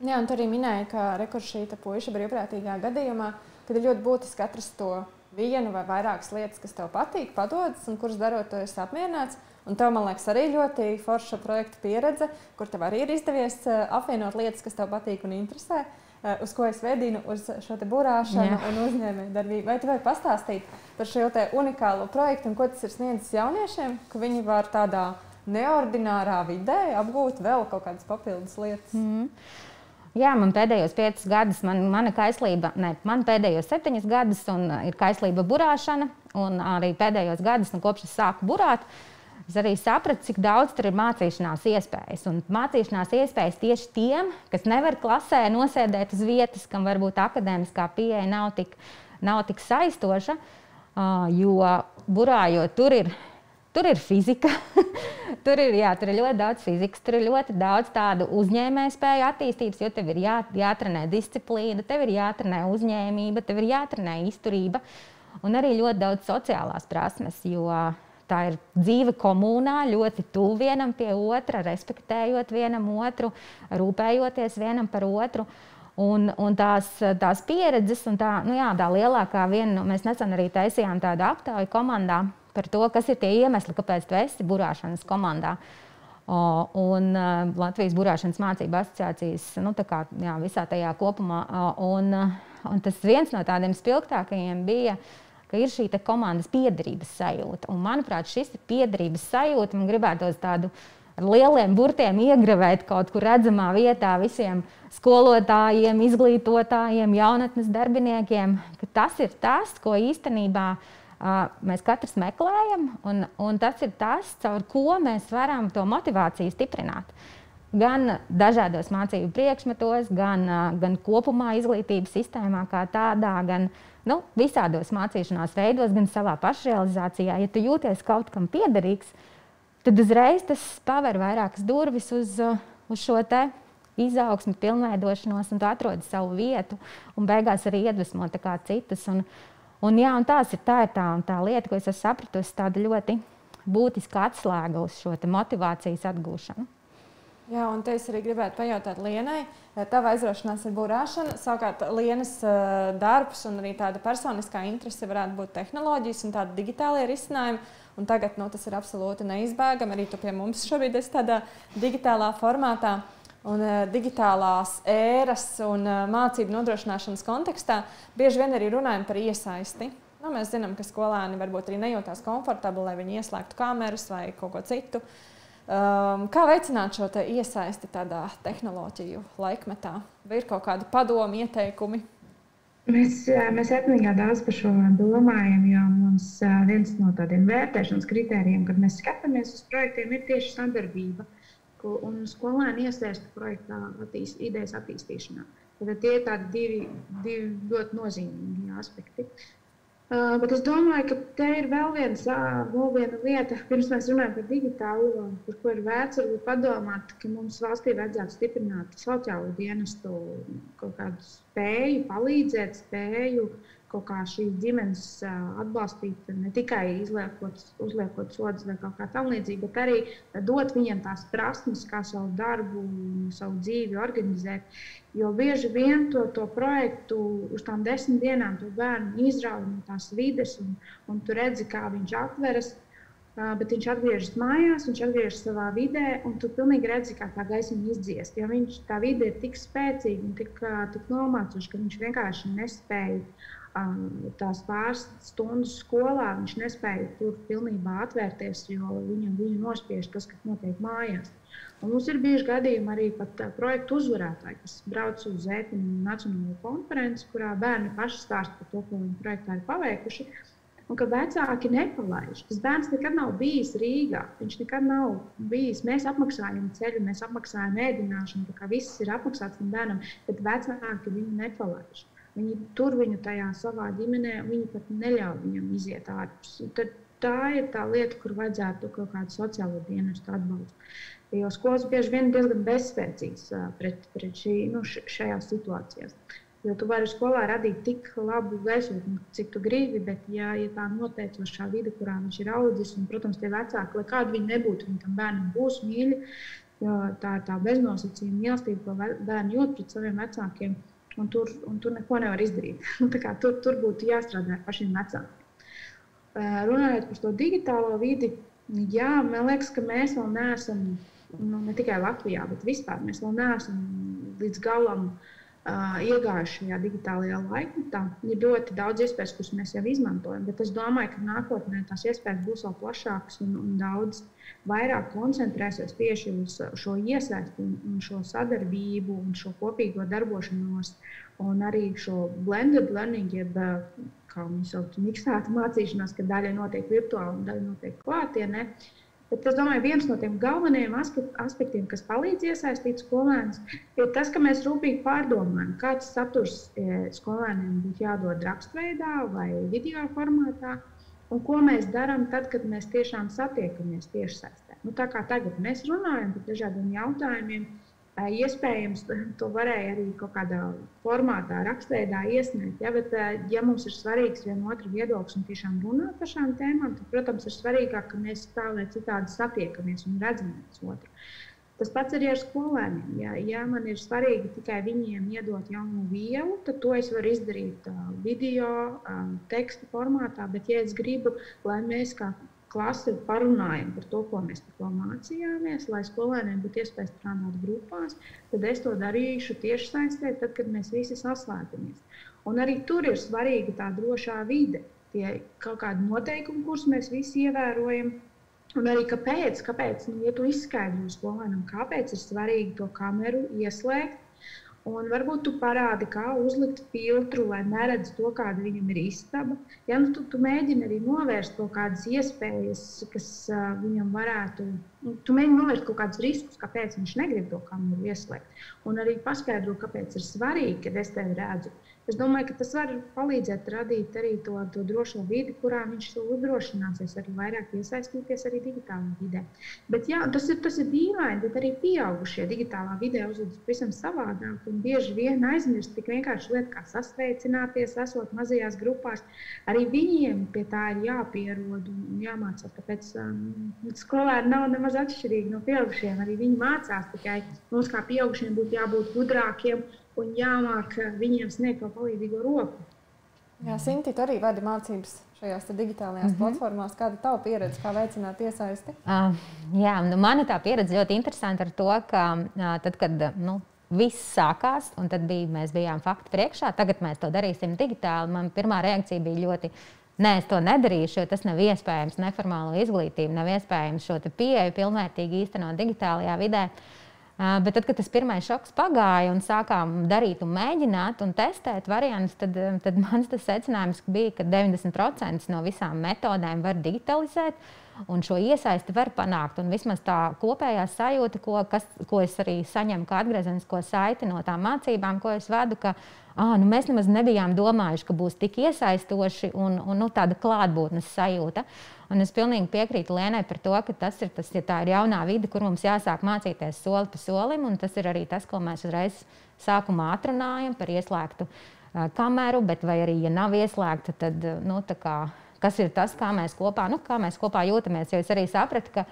Jā, un tu arī minēji, ka rekuršīta puiša brīvprātīgā gadījumā, kad ir ļoti būtiski atrast to vienu vai vairākas lietas, kas tev patīk, padodas un kuras darot, tu esi apmierināts. Un tev, man liekas, arī ļoti forša projekta pieredze, kur tev arī ir izdevies eh, apvienot lietas, kas tev patīk un interesē, eh, uz ko es vedinu, uz šo burāšanu Jā. un uzņēmējdarbību. Vai tu vari pastāstīt par šo unikālo projektu un ko tas ir sniedzis jauniešiem, ka viņi var tādā neordinārā vidē apgūt vēl kaut kādas papildus lietas. Mm -hmm. Jā, man pēdējos piecus gadus, man, mana kaislība, ne, man pēdējos septiņus gadus ir kaislība burāšana. Un arī pēdējos gadus, nu, kopš es sāku burāt, es arī sapratu, cik daudz tur ir mācīšanās iespējas. Un mācīšanās iespējas tieši tiem, kas nevar klasē nosēdēt uz vietas, kam varbūt akadēmiskā pieeja nav tik, nav tik saistoša. Jo burājot, tur ir Tur ir fizika, tur, ir, jā, tur ir ļoti daudz fizikas, tur ir ļoti daudz tādu uzņēmējspēju attīstības, jo tev ir jā, jātrenē disciplīna, tev ir jātrenē uzņēmība, tev ir jātrenē izturība un arī ļoti daudz sociālās prasmes. Jo tā ir dzīve komunā, ļoti tuvu vienam pie otra, respektējot vienam otru, rūpējoties vienam par otru. Un, un tās, tās pieredzes, un tā, nu jā, tā lielākā viena, nu, mēs nesen arī taisījām tādu aptauju komandā par to, kas ir tie iemesli, kāpēc tu esi burāšanas komandā. O, un uh, Latvijas Burāšanas mācību asociācijas nu, kā, jā, visā tajā kopumā. O, un, un tas viens no tādiem spilgtākajiem bija, ka ir šī komandas piederības sajūta. Un, manuprāt, šis ir piederības sajūta. Man gribētos tādu ar lieliem burtiem iegravēt kaut kur redzamā vietā visiem skolotājiem, izglītotājiem, jaunatnes darbiniekiem, ka tas ir tas, ko īstenībā ir mēs katrs meklējam, un, un tas ir tas, caur ko mēs varam to motivāciju stiprināt. Gan dažādos mācību priekšmetos, gan, gan kopumā izglītības sistēmā kā tādā, gan nu, visādos mācīšanās veidos, gan savā pašrealizācijā. Ja tu jūties kaut kam piederīgs, tad uzreiz tas paver vairākas durvis uz, uz šo te izaugsmu, pilnveidošanos, un tu atrodi savu vietu, un beigās arī iedvesmo citus. Un, Un, jā, un tās ir tā, ir tā, tā lieta, ko es esmu sapratusi, tāda ļoti būtiska atslēga uz šo motivācijas atgūšanu. Jā, un te es arī gribētu pajautāt Lienai, tava aizraušanās ir burāšana. Savukārt, Lienas uh, darbs un arī tāda personiskā interese varētu būt tehnoloģijas un tāda digitālajā risinājuma. Un tagad nu, tas ir absolūti neizbēgami. Arī tu pie mums šobrīd esi tādā digitālā formātā. Uh, un uh, digitālās ēras un uh, mācību nodrošināšanas kontekstā bieži vien arī runājam par iesaisti. Nu, mēs zinām, ka skolēni varbūt arī nejūtās komfortabli, lai viņi ieslēgtu kameras vai kaut ko citu. Um, kā veicināt šo iesaisti tādā tehnoloģiju laikmetā? Vai ir kaut kādi padomi, ieteikumi? Mēs, mēs etnīgā daudz par šo domājam, jo mums viens no tādiem vērtēšanas kritērijiem, kad mēs skatāmies uz projektiem, ir tieši sadarbība un skolēnu iesaistu projektā attīst, idejas attīstīšanā. Tad tie ir tādi divi, divi ļoti nozīmīgi aspekti. Uh, bet es domāju, ka te ir vēl, viens, uh, vēl viena lieta, pirms mēs runājam par digitālo, par ko ir vērts varbūt padomāt, ka mums valstī vajadzētu stiprināt sociālo dienestu kaut kādu spēju, palīdzēt spēju kaut kā šīs ģimenes atbalstīt, ne tikai izliekot, uzliekot sodus vai kaut kā tamlīdzīga, bet arī dot viņiem tās prasmes, kā savu darbu, savu dzīvi organizēt. Jo bieži vien to, to projektu uz tām desmit dienām to bērnu izrauj no tās vides, un, un tu redzi, kā viņš atveras. Bet viņš atgriežas mājās, viņš atgriežas savā vidē, un tu pilnīgi redzi, kā tā gaisma izdziest. Jo viņš, tā vide ir tik spēcīga un tik, tik nomācoša, ka viņš vienkārši nespēja tās pāris stundas skolā viņš nespēja tur pilnībā atvērties, jo viņam bija nospiež tas, kas notiek mājās. Un mums ir bijuši gadījumi arī pat projektu uzvarētāji, kas brauc uz Ētiņu nacionālo konferenci, kurā bērni paši stāsta par to, ko viņi projektā ir paveikuši. Un ka vecāki nepalaiž. Tas bērns nekad nav bijis Rīgā. Viņš nekad nav bijis. Mēs apmaksājam ceļu, mēs apmaksājam ēdināšanu, tā kā viss ir apmaksāts tam bērnam, bet vecāki viņu nepalaiž. Viņi tur viņu tajā savā ģimenē, viņi pat neļauj viņam iziet ārpus. Tad tā ir tā lieta, kur vajadzētu kaut kādu sociālo dienestu atbalstu. Jo skolas bieži vien ir diezgan bezspēcīgas pret, pret šī, nu, šajās situācijās. Jo tu vari skolā radīt tik labu gaisotni, cik tu gribi, bet, ja, ja tā noteicošā vide, kurā viņš ir audzis, un, protams, tie vecāki, lai kādi viņi nebūtu, viņi tam bērnam būs mīļi, tā ir tā beznosacījuma mīlestība, ko bērni jūt pret saviem vecākiem un tur, un tur neko nevar izdarīt. Nu, tur, tur būtu jāstrādā ar pašiem vecākiem. Runājot par to digitālo vidi, jā, man liekas, ka mēs vēl neesam, nu, ne tikai Latvijā, bet vispār mēs vēl neesam līdz galam uh, iegājuši šajā digitālajā laikmetā. Ir ļoti daudz iespējas, kuras mēs jau izmantojam, bet es domāju, ka nākotnē tās iespējas būs vēl plašākas un, un daudz vairāk koncentrēsies tieši uz šo iesaistu un, un šo sadarbību un šo kopīgo darbošanos un arī šo blended learning, jeb kā viņi sauc, miksētu mācīšanos, ka daļa notiek virtuāli un daļa notiek klātienē. Bet es domāju, viens no tiem galvenajiem aspektiem, kas palīdz iesaistīt skolēnus, ir tas, ka mēs rūpīgi pārdomājam, kāds saturs skolēniem būtu jādod rakstveidā vai video formātā. Un ko mēs darām tad, kad mēs tiešām satiekamies tiešsaistē? Nu, tā kā tagad mēs runājam par dažādiem jautājumiem, iespējams, to varēja arī kaut kādā formātā, rakstveidā iesniegt. Ja, bet, ja mums ir svarīgs viena otra viedoklis un tiešām runāt par šām tēmām, tad, protams, ir svarīgāk, ka mēs tā vai citādi satiekamies un redzam viens otru. Tas pats arī ar skolēniem. Ja, ja man ir svarīgi tikai viņiem iedot jaunu vielu, tad to es varu izdarīt uh, video, uh, teksta formātā. Bet, ja es gribu, lai mēs kā klase parunājam par to, ko mēs tikko mācījāmies, lai skolēniem būtu iespēja strādāt grupās, tad es to darīšu tieši saistē, tad, kad mēs visi saslēdzamies. Un arī tur ir svarīga tā drošā vide. Tie kaut kādi noteikumi, kurus mēs visi ievērojam, Un arī kāpēc, kāpēc nu, ja tu izskaidro skolēnam, kāpēc ir svarīgi to kameru ieslēgt. Un varbūt tu parādi, kā uzlikt filtru, lai neredz to, kāda viņam ir istaba. Ja nu, tu, tu mēģini arī novērst kaut kādas iespējas, kas uh, viņam varētu, nu, tu mēģini novērst kaut kādus riskus, kāpēc viņš negrib to kameru ieslēgt. Un arī paskaidro, kāpēc ir svarīgi, kad es tevi redzu. Uh, Es domāju, ka tas var palīdzēt radīt arī to, to drošo vidi, kurā viņš uzdrošināsies arī vairāk iesaistīties arī digitālajā vidē. Bet, jā, tas ir, tas ir dīvaini, bet arī pieaugušie digitālā vidē uzvedas pavisam savādāk bieži vien aizmirst tik vienkārši lietu, kā sasveicināties, esot mazajās grupās. Arī viņiem pie tā ir jāpierod un jāmācās. Tāpēc um, skolēni nav nemaz atšķirīgi no pieaugušiem. Arī viņi mācās tikai mums, kā pieaugušiem, būtu jābūt gudrākiem un jāmāk viņiem sniegt to palīdzīgo roku. Jā, Sinti, tu arī vadi mācības šajās digitālajās mm -hmm. platformās. Kāda ir tava pieredze, kā veicināt iesaisti? Uh, jā, nu, mana tā pieredze ļoti interesanta ar to, ka uh, tad, kad nu, viss sākās, un tad bija, mēs bijām fakti priekšā, tagad mēs to darīsim digitāli. Man pirmā reakcija bija ļoti. Nē, es to nedarīšu, jo tas nav iespējams. Neformālo izglītību nav iespējams šo pieeju pilnvērtīgi īstenot digitālajā vidē. Uh, Bet tad, kad tas pirmais šoks pagāja un sākām darīt, un mēģināt un testēt variantus, tad, tad mans secinājums bija, ka 90% no visām metodēm var digitalizēt. Un šo iesaisti var panākt. Un vismaz tā kopējā sajūta, ko, kas, ko es arī saņemu kā atgriezenisko saiti no tām mācībām, ko es vedu, ka ah, nu mēs nemaz nebijām domājuši, ka būs tik iesaistoši un, un nu, tāda klātbūtnes sajūta. Un es pilnīgi piekrītu Lienai par to, ka tas ir, tas, ja tā ir jaunā vide, kur mums jāsāk mācīties soli pa solim. Tas ir arī tas, ko mēs uzreiz sākumā atrunājam par ieslēgtu uh, kameru, bet vai arī, ja nav ieslēgta, tad nu, kā, kas ir tas, kā mēs kopā, nu, kā mēs kopā jūtamies. Jo es arī sapratu, ka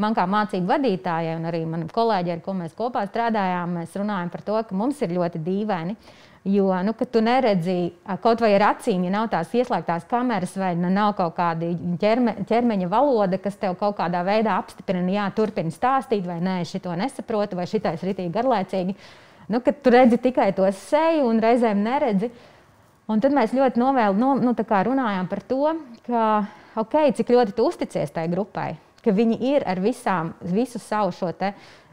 man kā mācību vadītājai un arī manam kolēģiem, ar ko mēs kopā strādājām, mēs runājam par to, ka mums ir ļoti dīvaini. Jo, nu, tu neredzi kaut vai ar acīm, ja nav tās ieslēgtās kameras, vai nav kaut kāda ķerme, ķermeņa valoda, kas tev kaut kādā veidā apstiprina, jā, turpini stāstīt, vai nē, es to nesaprotu, vai šitais ir itī garlaicīgi. Nu, tu redzi tikai to seju un reizēm neredzi. Un tad mēs ļoti novēl, no, nu, runājām par to, ka, okay, cik ļoti tu uzticies tai grupai, ka viņi ir ar visām, visu savu šo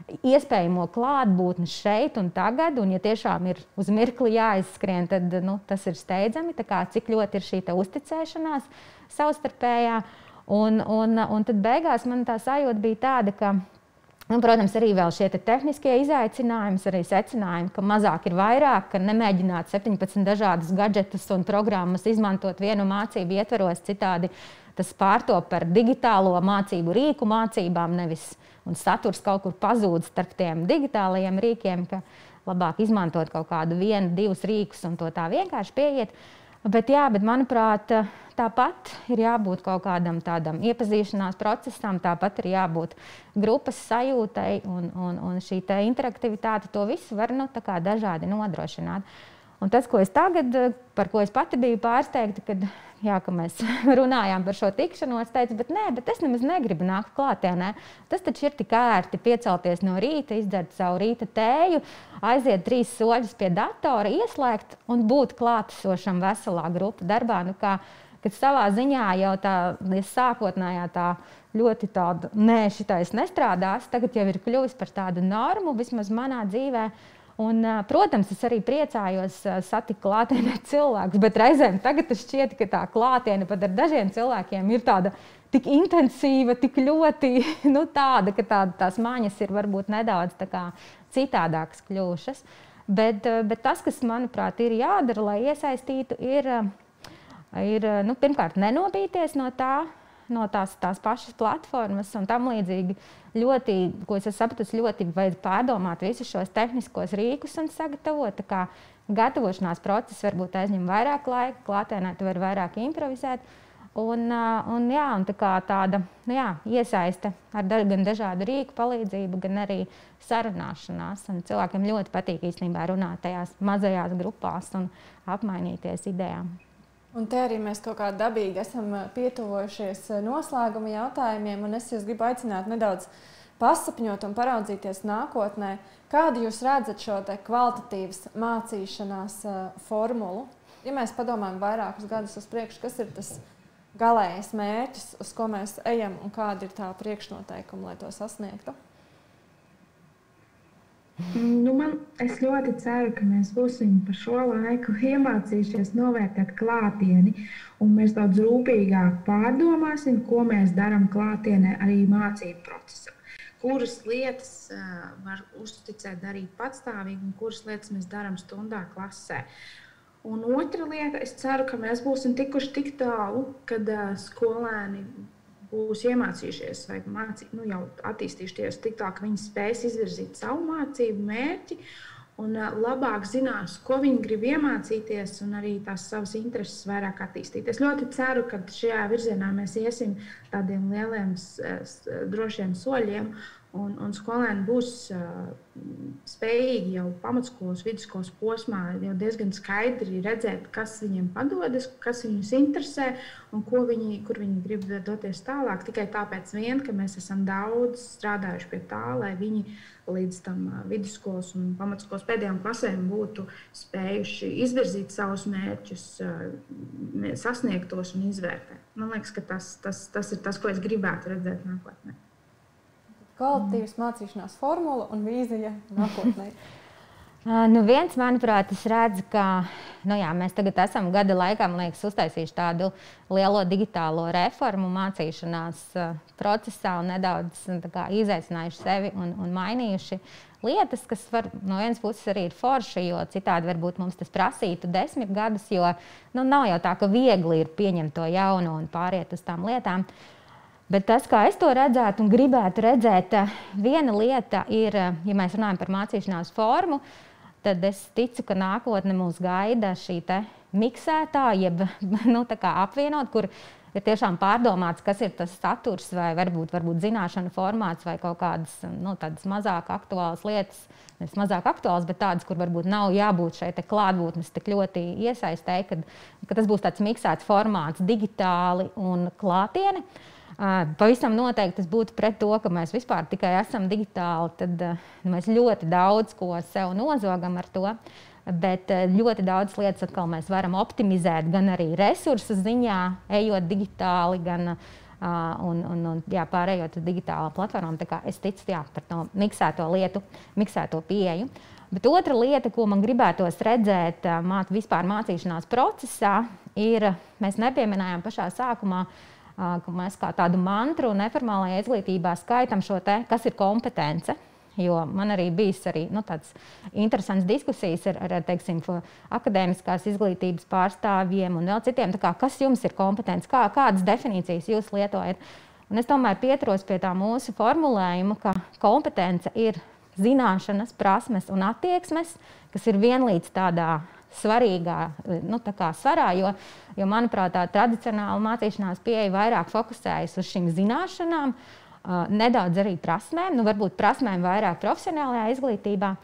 iespējamo klātbūtni šeit un tagad, un ja tiešām ir uz mirkli jāizskrien, tad nu, tas ir steidzami. Kā, cik ļoti ir šī uzticēšanās savstarpējā. Un, un, un tad beigās man tā sajūta bija tāda, ka Un, protams, arī šie te tehniskie izaicinājumi, arī secinājumi, ka mazāk ir vairāk, ka nemēģināt 17 dažādas gadgetus un programmas izmantot vienu mācību ietveros, citādi tas pārtop par digitālo mācību rīku mācībām, nevis un saturs kaut kur pazūd starp tiem digitālajiem rīkiem, ka labāk izmantot kaut kādu vienu, divus rīkus un to tā vienkārši pieiet. Bet, jā, bet manuprāt, tāpat ir jābūt kaut kādam tādam iepazīšanās procesam, tāpat ir jābūt grupas sajūtai un, un, un šī interaktivitāte. To visu var nu, dažādi nodrošināt. Un tas, ko es tagad, par ko es pati biju pārsteigta, kad jā, ka mēs runājām par šo tikšanos, teica, bet nē, bet es nemaz negribu nākt klātienē. Tas taču ir tik ērti piecelties no rīta, izdzert savu rīta tēju, aiziet trīs soļus pie datora, ieslēgt un būt klātesošam veselā grupu darbā. Nu, kā, kad savā ziņā jau tā sākotnējā tā ļoti tāda, nē, šitais nestrādās, tagad jau ir kļuvis par tādu normu, vismaz manā dzīvēm Un, protams, es arī priecājos satikt klātienē cilvēkus, bet reizēm tagad šķiet, ka tā klātiene pat ar dažiem cilvēkiem ir tāda tik intensīva, tik ļoti nu, tāda, ka tā, tās mājas ir varbūt nedaudz kā, citādākas kļuvušas. Bet, bet tas, kas manuprāt ir jādara, lai iesaistītu, ir, ir nu, pirmkārt nenobīties no tā, no tās, tās pašas platformas un tam līdzīgi. Ļoti, ko es sapratu, ļoti vajag pārdomāt visus šos tehniskos rīkus un sagatavot. Gatavošanās process varbūt aizņem vairāk laika, klātienē tu vari vairāk improvizēt. Un, un, jā, un tā tāda nu jā, iesaiste ar da, gan dažādu rīku palīdzību, gan arī sarunāšanās. Un cilvēkiem ļoti patīk īstenībā runāt tajās mazajās grupās un apmainīties idejām. Un te arī mēs kaut kā dabīgi esam pietuvojušies noslēguma jautājumiem, un es jūs gribu aicināt nedaudz pasapņot un paraudzīties nākotnē. Kādu jūs redzat šo kvalitatīvas mācīšanās formulu? Ja mēs padomājam vairākus gadus uz priekšu, kas ir tas galējais mērķis, uz ko mēs ejam un kāda ir tā priekšnoteikuma, lai to sasniegtu? Nu, man, es ļoti ceru, ka mēs būsim par šo laiku iemācījušies novērtēt klātieni, un mēs daudz rūpīgāk pārdomāsim, ko mēs darām klātienē arī mācību procesā. Kuras lietas uh, var uzticēt darīt patstāvīgi, un kuras lietas mēs darām stundā klasē. Un otra lieta, es ceru, ka mēs būsim tikuši tik tālu, kad uh, skolēni būs iemācījušies vai mācī, nu, jau attīstījušies tik tālu, ka viņi spēs izvirzīt savu mācību mērķi un labāk zinās, ko viņi grib iemācīties, un arī tās savas intereses vairāk attīstīt. Es ļoti ceru, ka šajā virzienā mēs iesim tādiem lieliem, drošiem soļiem, Un, un skolēni būs uh, spējīgi jau pamatskolas, vidusskolas posmā jau diezgan skaidri redzēt, kas viņiem padodas, kas viņus interesē un viņi, kur viņi grib doties tālāk. Tikai tāpēc, vien, ka mēs esam daudz strādājuši pie tā, lai viņi līdz tam vidusskolas un pamatskolas pēdējām klasēm būtu spējuši izvirzīt savus mērķus, uh, sasniegt tos un izvērtēt. Man liekas, ka tas, tas, tas ir tas, ko es gribētu redzēt nākotnē. Kvalitīvas mācīšanās formula un vīzija nākotnē. Nu, viens, manuprāt, es redzu, ka nu, jā, mēs tagad esam gada laikā liekas, uztaisījuši tādu lielo digitālo reformu mācīšanās procesā un nedaudz nu, kā, izaicinājuši sevi un, un mainījuši lietas, kas var, no vienas puses arī ir forši, jo citādi varbūt mums tas prasītu desmit gadus, jo nu, nav jau tā, ka viegli ir pieņemt to jaunu un pāriet uz tām lietām. Bet tas, kā es to redzētu un gribētu redzēt, viena lieta ir, ja mēs runājam par mācīšanās formu, tad es ticu, ka nākotne mūs gaida šī miksētā, jeb nu, apvienot, kur ir tiešām pārdomāts, kas ir tas saturs, vai varbūt, varbūt zināšanu formāts, vai kaut kādas nu, mazāk aktuālas lietas. Nevis mazāk aktuāls, bet tādas, kur varbūt nav jābūt šai klātbūtnes tik ļoti iesaistēji, kad, ka tas būs tāds miksēts formāts, digitāli un klātienē. Pavisam noteikti tas būtu pret to, ka mēs vispār tikai esam digitāli. Tad mēs ļoti daudz ko sev nozogam ar to. Bet ļoti daudz lietas atkal mēs varam optimizēt gan arī resursu ziņā, ejot digitāli, gan un, un, un jā, pārējot uz digitālām platformām. Es ticu jā, par to miksēto lietu, miksēto pieeju. Bet otra lieta, ko man gribētos redzēt māt, vispār mācīšanās procesā, ir, mēs nepieminējām pašā sākumā, uh, ka mēs kā tādu mantru neformālajā izglītībā skaitām šo te, kas ir kompetence. Jo man arī bija arī, nu, tādas interesantas diskusijas ar, ar teiksim, akadēmiskās izglītības pārstāvjiem un vēl citiem. Kā, kas jums ir kompetence, kā, kādas definīcijas jūs lietojat? Un es tomēr pieturos pie tā mūsu formulējuma, ka kompetence ir zināšanas, prasmes un attieksmes, kas ir vienlīdz tādā svarīgā nu, svarā, jo, jo, manuprāt, tā tradicionāla mācīšanās pieeja vairāk fokusējas uz šīm zināšanām, nedaudz arī prasmēm, nu, varbūt prasmēm vairāk profesionālajā izglītībā,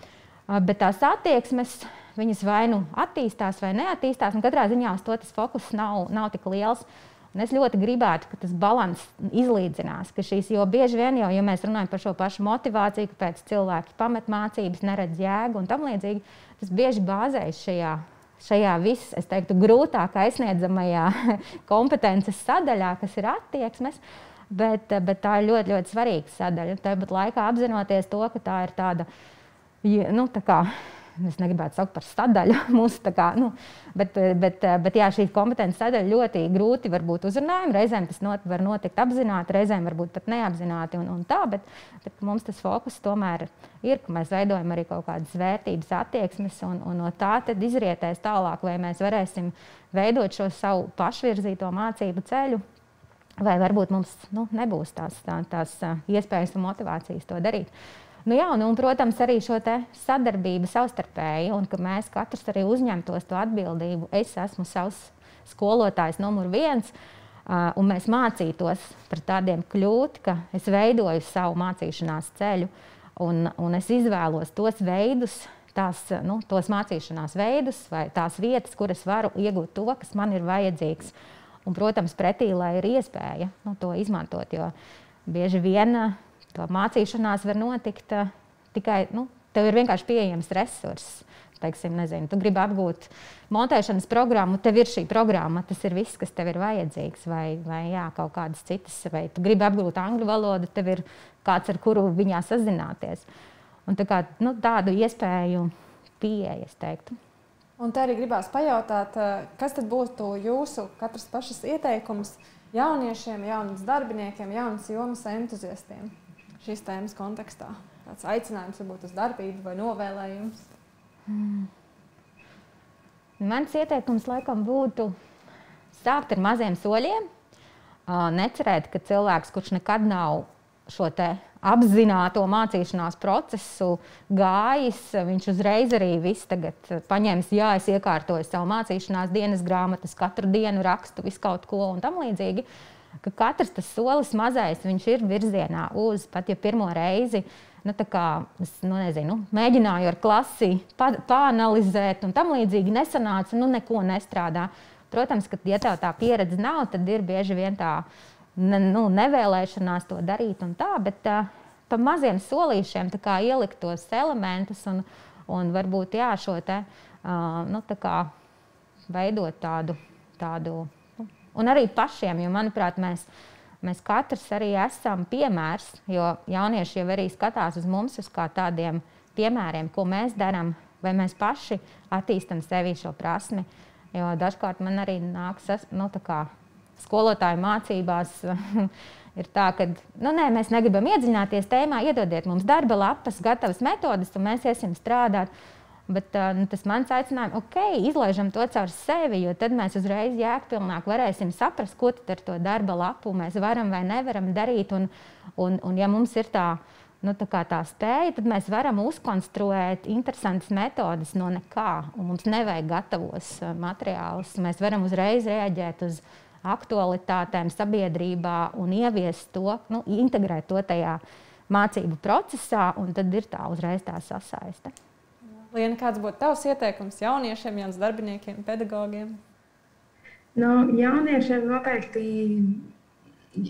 bet tās attieksmes. Viņas vai nu attīstās, vai neattīstās, un katrā ziņā uz to tas fokus nav, nav tik liels. Uh, Un es ļoti gribētu, ka tas līdzsvars izlīdzinās, ka šīs, jo bieži vien jau, ja mēs runājam par šo pašu motivāciju, kāpēc cilvēki pamet mācības, neredz jēgu un tam līdzīgi, tas bieži bāzējas šajā. Šajā viss, es teiktu, grūtāk aizsniedzamajā kompetences sadaļā, kas ir attieksmes, bet, bet tā ir ļoti, ļoti svarīga sadaļa. Tāpat laikā apzinoties to, ka tā ir tāda, nu, tā kā es negribētu saukt par sadaļu mūsu, kā, nu, bet, bet, bet jā, šī kompetences sadaļa ļoti grūti var būt uzrunājama. Reizēm tas not, var notikt apzināti, reizēm varbūt pat neapzināti un, un tā, bet, bet mums tas fokus tomēr ir, ka mēs veidojam arī kaut kādas vērtības attieksmes un, un no tā tad izrietēs tālāk, vai mēs varēsim veidot šo savu pašvirzīto mācību ceļu. Vai varbūt mums nu, nebūs tās, tā, tās iespējas un motivācijas to darīt. Uh, Nu, jā, nu, un, protams, arī šo sadarbību savstarpēji, un ka mēs katrs arī uzņemtos to atbildību. Es esmu savs skolotājs numur viens, un mēs mācītos par tādiem kļūt, ka es veidoju savu mācīšanās ceļu, un, un es izvēlos tos veidus, tās, nu, tos mācīšanās veidus vai tās vietas, kur es varu iegūt to, kas man ir vajadzīgs. Un, protams, pretī, lai ir iespēja nu, to izmantot, jo bieži vien Tā mācīšanās var notikt uh, tikai, nu, tev ir vienkārši pieejams resurss. Teiksim, nezinu, tu gribi apgūt montēšanas programmu, tev ir šī programma, tas ir viss, kas tev ir vajadzīgs. Vai, vai jā, kaut kādas citas, vai tu gribi apgūt angļu valodu, tev ir kāds, ar kuru viņā sazināties. Un tā kā, nu, tādu iespēju pieeja, es teiktu. Un te arī gribās pajautāt, kas tad būtu jūsu katras pašas ieteikums jauniešiem, jaunas darbiniekiem, jaunas jomas entuziastiem? Šīs tēmas kontekstā? Tāds aicinājums varbūt uz darbību vai novēlējums? Mm. Mans ieteikums laikam būtu sākt ar maziem soļiem. Necerēt, ka cilvēks, kurš nekad nav šo apzināto mācīšanās procesu gājis, viņš uzreiz arī viss tagad paņems, jā, es iekārtoju savu mācīšanās dienas grāmatas, katru dienu rakstu visu kaut ko un tam līdzīgi. Uh, ka katrs tas solis mazais, ir virzienā uz pat ja pirmo reizi. Nu, kā, es nu, nezinu, mēģināju ar klasi pāranalizēt, un tam līdzīgi nesanāca, nu, neko nestrādā. Protams, ka, ja tev tā pieredze nav, tad ir bieži vien tā ne, nu, nevēlēšanās to darīt un tā, bet uh, pa maziem solīšiem kā, ielikt tos elementus un, un varbūt jā, šo te, uh, nu, kā, veidot tādu, tādu Un arī pašiem, jo manuprāt, mēs mēs katrs arī esam piemērs, jo jaunieši jau arī skatās uz mums uz kā tādiem piemēriem, ko mēs darām, vai mēs paši attīstam sevi šo prasmi. Jo dažkārt man arī nāks nu, skolotāju mācībās. ir tā, ka nu, nē, mēs negribam iedziļināties tēmā, iedodiet mums darba lapas, gatavas metodes, un mēs iesim strādāt. Bet nu, tas mans aicinājums, ok, izlaižam to caur sevi, jo tad mēs uzreiz jēgpilnāk varēsim saprast, ko ar to darba lapu mēs varam vai nevaram darīt. Un, un, un ja mums ir tā, nu, tā, tā spēja, tad mēs varam uzkonstruēt interesantas metodes no nekā. Mums nevajag gatavos materiālus. Mēs varam uzreiz reaģēt uz aktualitātēm sabiedrībā un ieviest to, nu, integrēt to tajā mācību procesā, un tad ir tā uzreiz tā sasaiste. Liena, kāds būtu tavs ieteikums jauniešiem, jaunas darbiniekiem, pedagogiem? Nu, jauniešiem noteikti,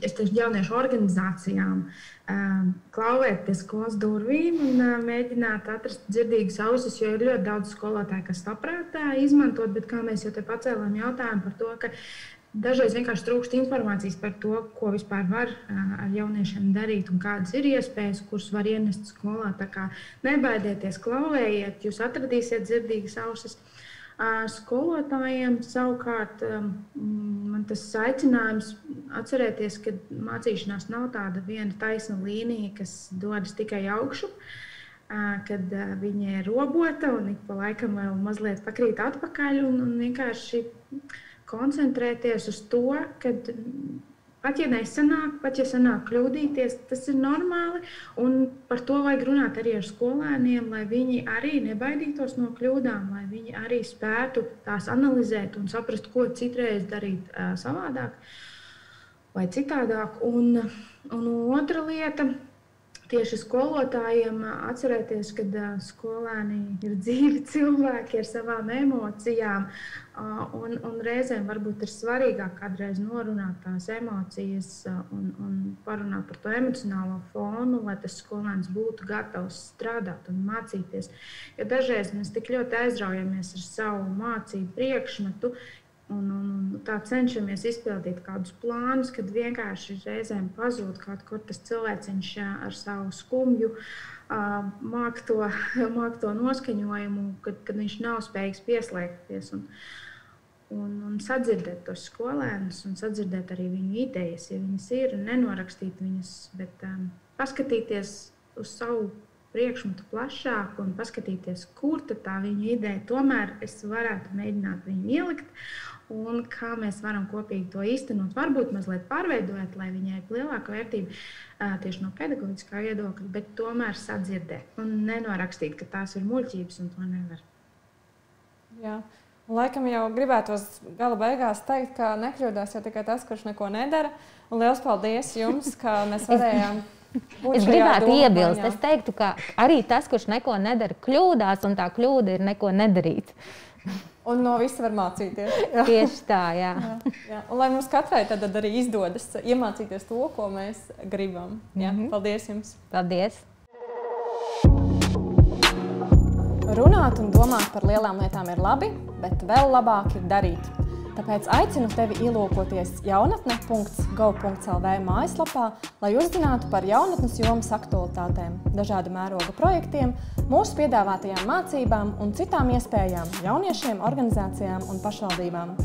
es teiktu, jauniešu organizācijām um, klauvēt pie skolas durvīm un uh, mēģināt atrast dzirdīgas ausis, jo ir ļoti daudz skolotāju, kas saprāt izmantot, bet kā mēs jau te pacēlām jautājumu par to, ka Dažreiz vienkārši trūkst informācijas par to, ko vispār var ar jauniešiem darīt un kādas ir iespējas, kuras var ienest skolā. Tā kā nebaidieties, klauvējiet, jūs atradīsiet dzirdīgas ausis. Skolotājiem savukārt man tas aicinājums atcerēties, ka mācīšanās nav tāda viena taisna līnija, kas dodas tikai augšu, kad viņa ir robota un ik pa laikam vēl mazliet pakrīt atpakaļ un, un vienkārši koncentrēties uz to, ka pat ja nesanāk, pat ja sanāk kļūdīties, tas ir normāli. Un par to vajag runāt arī ar skolēniem, lai viņi arī nebaidītos no kļūdām, lai viņi arī spētu tās analizēt un saprast, ko citreiz darīt uh, savādāk vai citādāk. Un, un otra lieta tieši skolotājiem atcerēties, ka skolēni ir dzīvi cilvēki ar savām emocijām. Un, un reizēm varbūt ir svarīgāk kādreiz norunāt tās emocijas un, un parunāt par to emocionālo fonu, lai tas skolēns būtu gatavs strādāt un mācīties. Jo dažreiz mēs tik ļoti aizraujamies ar savu mācību priekšmetu, Un, un, tā cenšamies izpildīt kādus plānus, kad vienkārši reizēm pazūd kaut kur tas cilvēciņš ar savu skumju, māk to, māk to noskaņojumu, kad, kad viņš nav spējīgs pieslēgties. Un, un, un sadzirdēt tos skolēnus, un sadzirdēt arī viņu idejas, ja viņas ir, nenorakstīt viņas, bet um, paskatīties uz savu priekšmetu plašāk un paskatīties, kur tā viņa ideja tomēr es varētu mēģināt viņu ielikt un kā mēs varam kopīgi to īstenot. Varbūt mazliet pārveidot, lai viņai ir lielāka vērtība tieši no pedagoģiskā viedokļa, bet tomēr sadzirdēt un nenorakstīt, ka tās ir muļķības un to nevar. Jā. Laikam jau gribētos gala beigās teikt, ka nekļūdās jau tikai tas, kurš neko nedara. Un liels paldies jums, ka mēs varējām. Es gribētu iebilst. Es teiktu, ka arī tas, kurš neko nedara, kļūdās, un tā kļūda ir neko nedarīt. Un no visa var mācīties. Jā. Tieši tā, jā. jā, jā. Un lai mums katrai tad arī izdodas iemācīties to, ko mēs gribam. Jā. Mm -hmm. Paldies jums! Paldies! Runāt un domāt par lielām lietām ir labi, bet vēl labāk ir darīt. Tāpēc aicinu tevi ielūkoties jaunatne.gov.lv mājaslapā, lai uzzinātu par jaunatnes jomas aktualitātēm, dažādu mēroga projektiem, mūsu piedāvātajām mācībām un citām iespējām jauniešiem, organizācijām un pašvaldībām.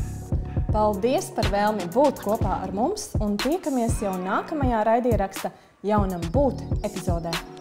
Paldies par vēlmi būt kopā ar mums un tiekamies jau nākamajā raidieraksta Jaunam būt epizodē.